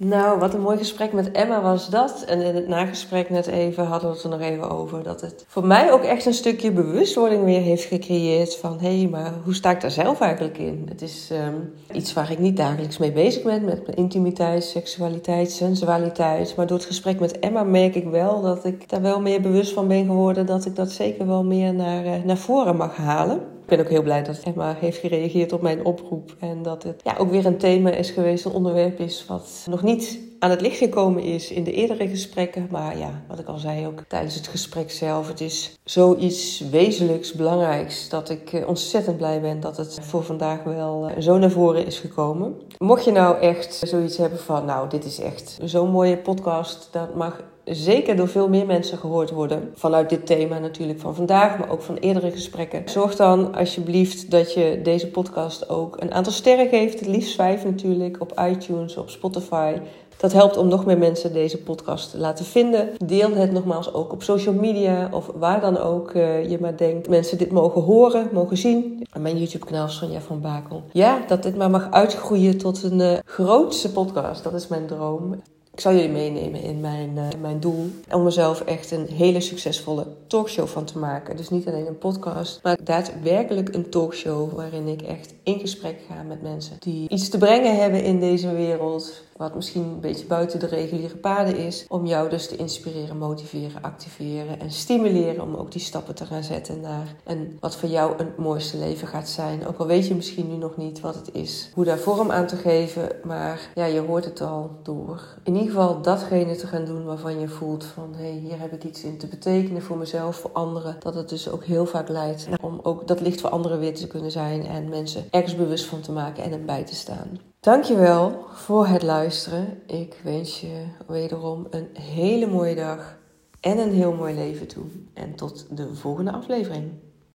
Nou, wat een mooi gesprek met Emma was dat. En in het nagesprek net even hadden we het er nog even over. Dat het voor mij ook echt een stukje bewustwording weer heeft gecreëerd. Van hé, hey, maar hoe sta ik daar zelf eigenlijk in? Het is um, iets waar ik niet dagelijks mee bezig ben. Met mijn intimiteit, seksualiteit, sensualiteit. Maar door het gesprek met Emma merk ik wel dat ik daar wel meer bewust van ben geworden. Dat ik dat zeker wel meer naar, uh, naar voren mag halen. Ik ben ook heel blij dat Emma heeft gereageerd op mijn oproep. En dat het ja, ook weer een thema is geweest, een onderwerp is wat nog niet aan het licht gekomen is in de eerdere gesprekken. Maar ja, wat ik al zei ook tijdens het gesprek zelf. Het is zoiets wezenlijks, belangrijks. Dat ik eh, ontzettend blij ben dat het voor vandaag wel eh, zo naar voren is gekomen. Mocht je nou echt zoiets hebben van, nou, dit is echt zo'n mooie podcast. Dat mag zeker door veel meer mensen gehoord worden. Vanuit dit thema natuurlijk van vandaag, maar ook van eerdere gesprekken. Zorg dan alsjeblieft dat je deze podcast ook een aantal sterren geeft. Het liefst vijf natuurlijk op iTunes, op Spotify. Dat helpt om nog meer mensen deze podcast te laten vinden. Deel het nogmaals ook op social media of waar dan ook uh, je maar denkt. Mensen dit mogen horen, mogen zien. mijn YouTube kanaal Sonja van Bakel. Ja, dat dit maar mag uitgroeien tot een uh, grootste podcast. Dat is mijn droom. Ik zal jullie meenemen in mijn, uh, mijn doel. Om mezelf echt een hele succesvolle talkshow van te maken. Dus niet alleen een podcast, maar daadwerkelijk een talkshow waarin ik echt in gesprek ga met mensen die iets te brengen hebben in deze wereld wat misschien een beetje buiten de reguliere paden is, om jou dus te inspireren, motiveren, activeren en stimuleren om ook die stappen te gaan zetten naar een, wat voor jou een mooiste leven gaat zijn. Ook al weet je misschien nu nog niet wat het is, hoe daar vorm aan te geven, maar ja, je hoort het al door. In ieder geval datgene te gaan doen waarvan je voelt van hé, hey, hier heb ik iets in te betekenen voor mezelf, voor anderen. Dat het dus ook heel vaak leidt om ook dat licht voor anderen weer te kunnen zijn en mensen ergens bewust van te maken en erbij te staan. Dankjewel voor het luisteren. Ik wens je wederom een hele mooie dag en een heel mooi leven toe. En tot de volgende aflevering.